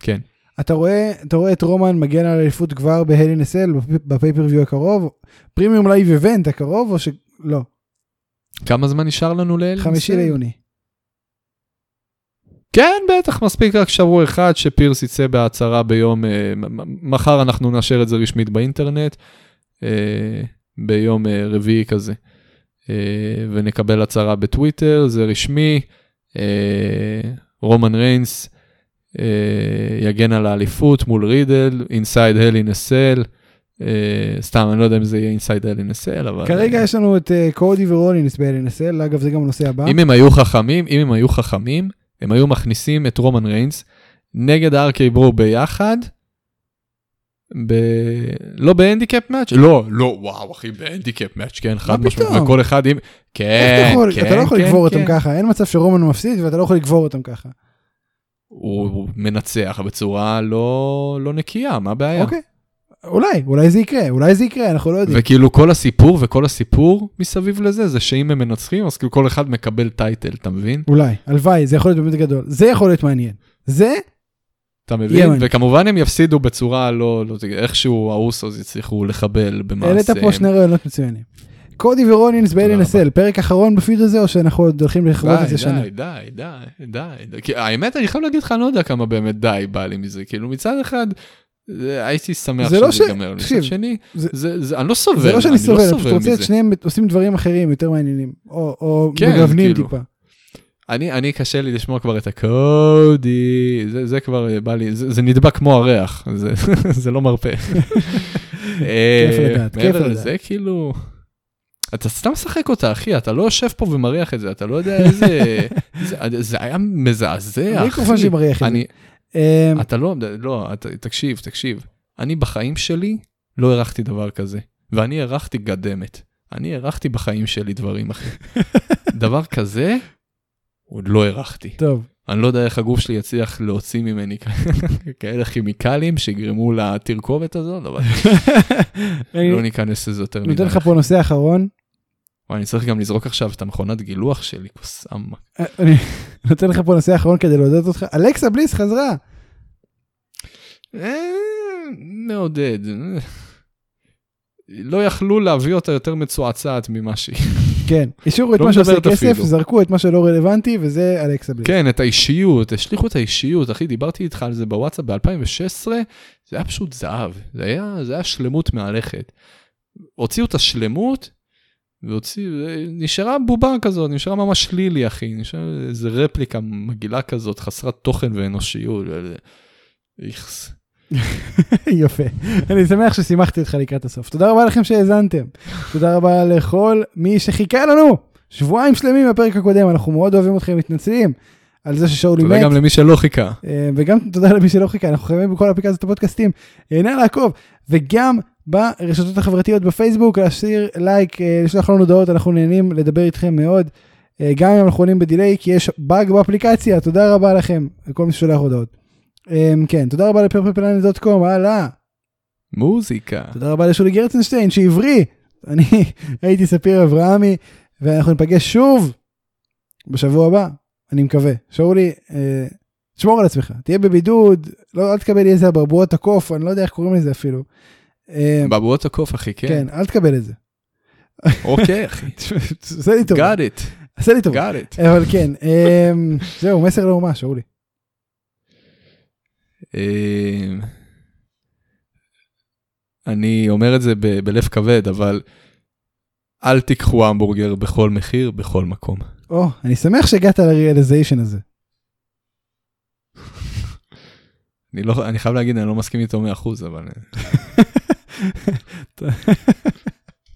כן. אתה רואה, אתה רואה את רומן מגן על אליפות כבר בהלי נסל בפייפריוויו הקרוב? premium live event הקרוב או שלא? כמה זמן נשאר לנו ל Hell? חמישי ליוני. כן, בטח, מספיק רק שבוע אחד שפירס יצא בהצהרה ביום, אה, מחר אנחנו נאשר את זה רשמית באינטרנט, אה, ביום אה, רביעי כזה, אה, ונקבל הצהרה בטוויטר, זה רשמי, אה, רומן ריינס יגן על האליפות מול רידל, inside Hell in a Cell, סתם, אני לא יודע אם זה יהיה inside Hell in a Cell, אבל... כרגע יש לנו את אה, קודי ורולינס ב Hell in a Cell, אגב זה גם הנושא הבא. אם הם היו חכמים, אם הם היו חכמים, הם היו מכניסים את רומן ריינס נגד RK-Bro ביחד, ב... לא ב handicap match? לא, לא, וואו אחי, ב handicap match, כן, חד משמעית, פתאום? וכל אחד עם... כן, יכול- כן, אתה לא יכול כן, לגבור כן. אותם ככה, אין מצב שרומן מפסיד ואתה לא יכול לגבור אותם ככה. הוא מנצח בצורה לא, לא נקייה, מה הבעיה? אוקיי. אולי, אולי זה יקרה, אולי זה יקרה, אנחנו לא יודעים. וכאילו כל הסיפור וכל הסיפור מסביב לזה, זה שאם הם מנצחים, אז כאילו כל אחד מקבל title, אתה מבין? אולי, הלוואי, זה יכול להיות באמת גדול. זה יכול להיות מעניין. זה, אתה מבין? מעניין. וכמובן הם יפסידו בצורה לא, לא איכשהו האוסוס יצליחו לחבל במעשיהם. העלית פה שני רעיונות מצוינים. קודי ורולינס in a Cell, פרק אחרון בפיד הזה או שאנחנו עוד הולכים לכאוב את זה שנה? די, די, די, די, די. כי האמת, אני חייב להגיד לך, אני לא יודע כמה באמת די בא לי מזה. כאילו, מצד אחד, הייתי שמח לא שזה ייגמר. מצד שני, אני לא סובל, זה לא שאני אני סובל, לא אני פשוט רוצה את. שניהם עושים דברים אחרים יותר מעניינים, או כן, מגוונים כאילו. טיפה. אני, אני קשה לי לשמוע כבר את הקודי, זה, זה כבר אה, בא לי, זה, זה נדבק כמו הריח, זה, [LAUGHS] זה לא מרפה. [LAUGHS] אה, כיף לדעת, כיף מעבר לדעת. לזה, כאילו, אתה סתם משחק אותה, אחי, אתה לא יושב פה ומריח את זה, אתה לא יודע איזה, זה, זה היה מזעזע, אחי. שלי מריח את זה. אמ, אתה לא, לא, אתה, תקשיב, תקשיב. אני בחיים שלי לא הרחתי דבר כזה, ואני הרחתי גדמת. אני הרחתי בחיים שלי דברים, אחי. [LAUGHS] דבר כזה, עוד לא הרחתי. טוב, אני לא יודע איך הגוף שלי יצליח להוציא ממני [LAUGHS] כאלה כימיקלים שיגרמו לתרכובת הזאת, אבל אני לא ניכנס לזה יותר מדי. נותן לך פה נושא אחרון, וואי, אני צריך גם לזרוק עכשיו את המכונת גילוח שלי, קוסאמה. אה, אני [LAUGHS] נותן לך פה נושא אחרון כדי לעודד אותך, אלכסה בליס חזרה. אה, מעודד. לא יכלו להביא אותה יותר מצועצעת ממה שהיא. כן, השאירו את לא מה שעושה כסף. זרקו את מה שלא רלוונטי וזה אלכסה בליס. כן, את האישיות, השליכו את האישיות, אחי, דיברתי איתך על זה בוואטסאפ ב-2016, זה היה פשוט זהב, זה היה, זה היה שלמות מהלכת. הוציאו את השלמות, והוציאו, נשארה בובה כזאת, נשארה ממש לילי, אחי, נשארה איזה רפליקה מגעילה כזאת, חסרת תוכן ואנושיות. איכס. [LAUGHS] יפה. אני שמח ששימחתי אותך לקראת הסוף. תודה רבה לכם שהאזנתם. תודה רבה לכל מי שחיכה לנו שבועיים שלמים מהפרק הקודם, אנחנו מאוד אוהבים אתכם, מתנצלים על זה ששאולי מת. תודה גם למי שלא חיכה. אה, וגם תודה למי שלא חיכה, אנחנו חייבים בכל אפליקציות הפודקאסטים, אה, נא לעקוב, וגם ברשתות החברתיות בפייסבוק, להשאיר לייק, אה, לשלוח לנו הודעות, אנחנו נהנים לדבר איתכם מאוד, אה, גם אם אנחנו עולים בדיליי, כי יש באג באפליקציה, תודה רבה לכם, לכל מי ששולח הודעות. אה, כן, תודה רבה לפרפלפלנט.קום, הלאה. מוזיקה. תודה רבה לשולי גרצנשטיין שהבריא. אני [LAUGHS] הייתי ספיר אברהמי, ואנחנו ניפגש שוב בשבוע הבא, אני מקווה. שאולי, אה, תשמור על עצמך, תהיה בבידוד, לא, אל תקבל איזה אברבועות הקוף, אני לא יודע איך קוראים לזה אפילו. אה, בבועות הקוף, אחי, כן. כן, אל תקבל את זה. אוקיי, [LAUGHS] אחי. עשה לי טוב, got it, עשה לי טוב. got it. אבל כן, אה, זהו, מסר לאומה, שאולי. אה, אני אומר את זה ב- בלב כבד, אבל אל תיקחו המבורגר בכל מחיר, בכל מקום. או, אני שמח שהגעת לריאליזיישן הזה. [LAUGHS] אני לא, אני חייב להגיד, אני לא מסכים איתו 100%, אבל... [LAUGHS] 对 [LAUGHS]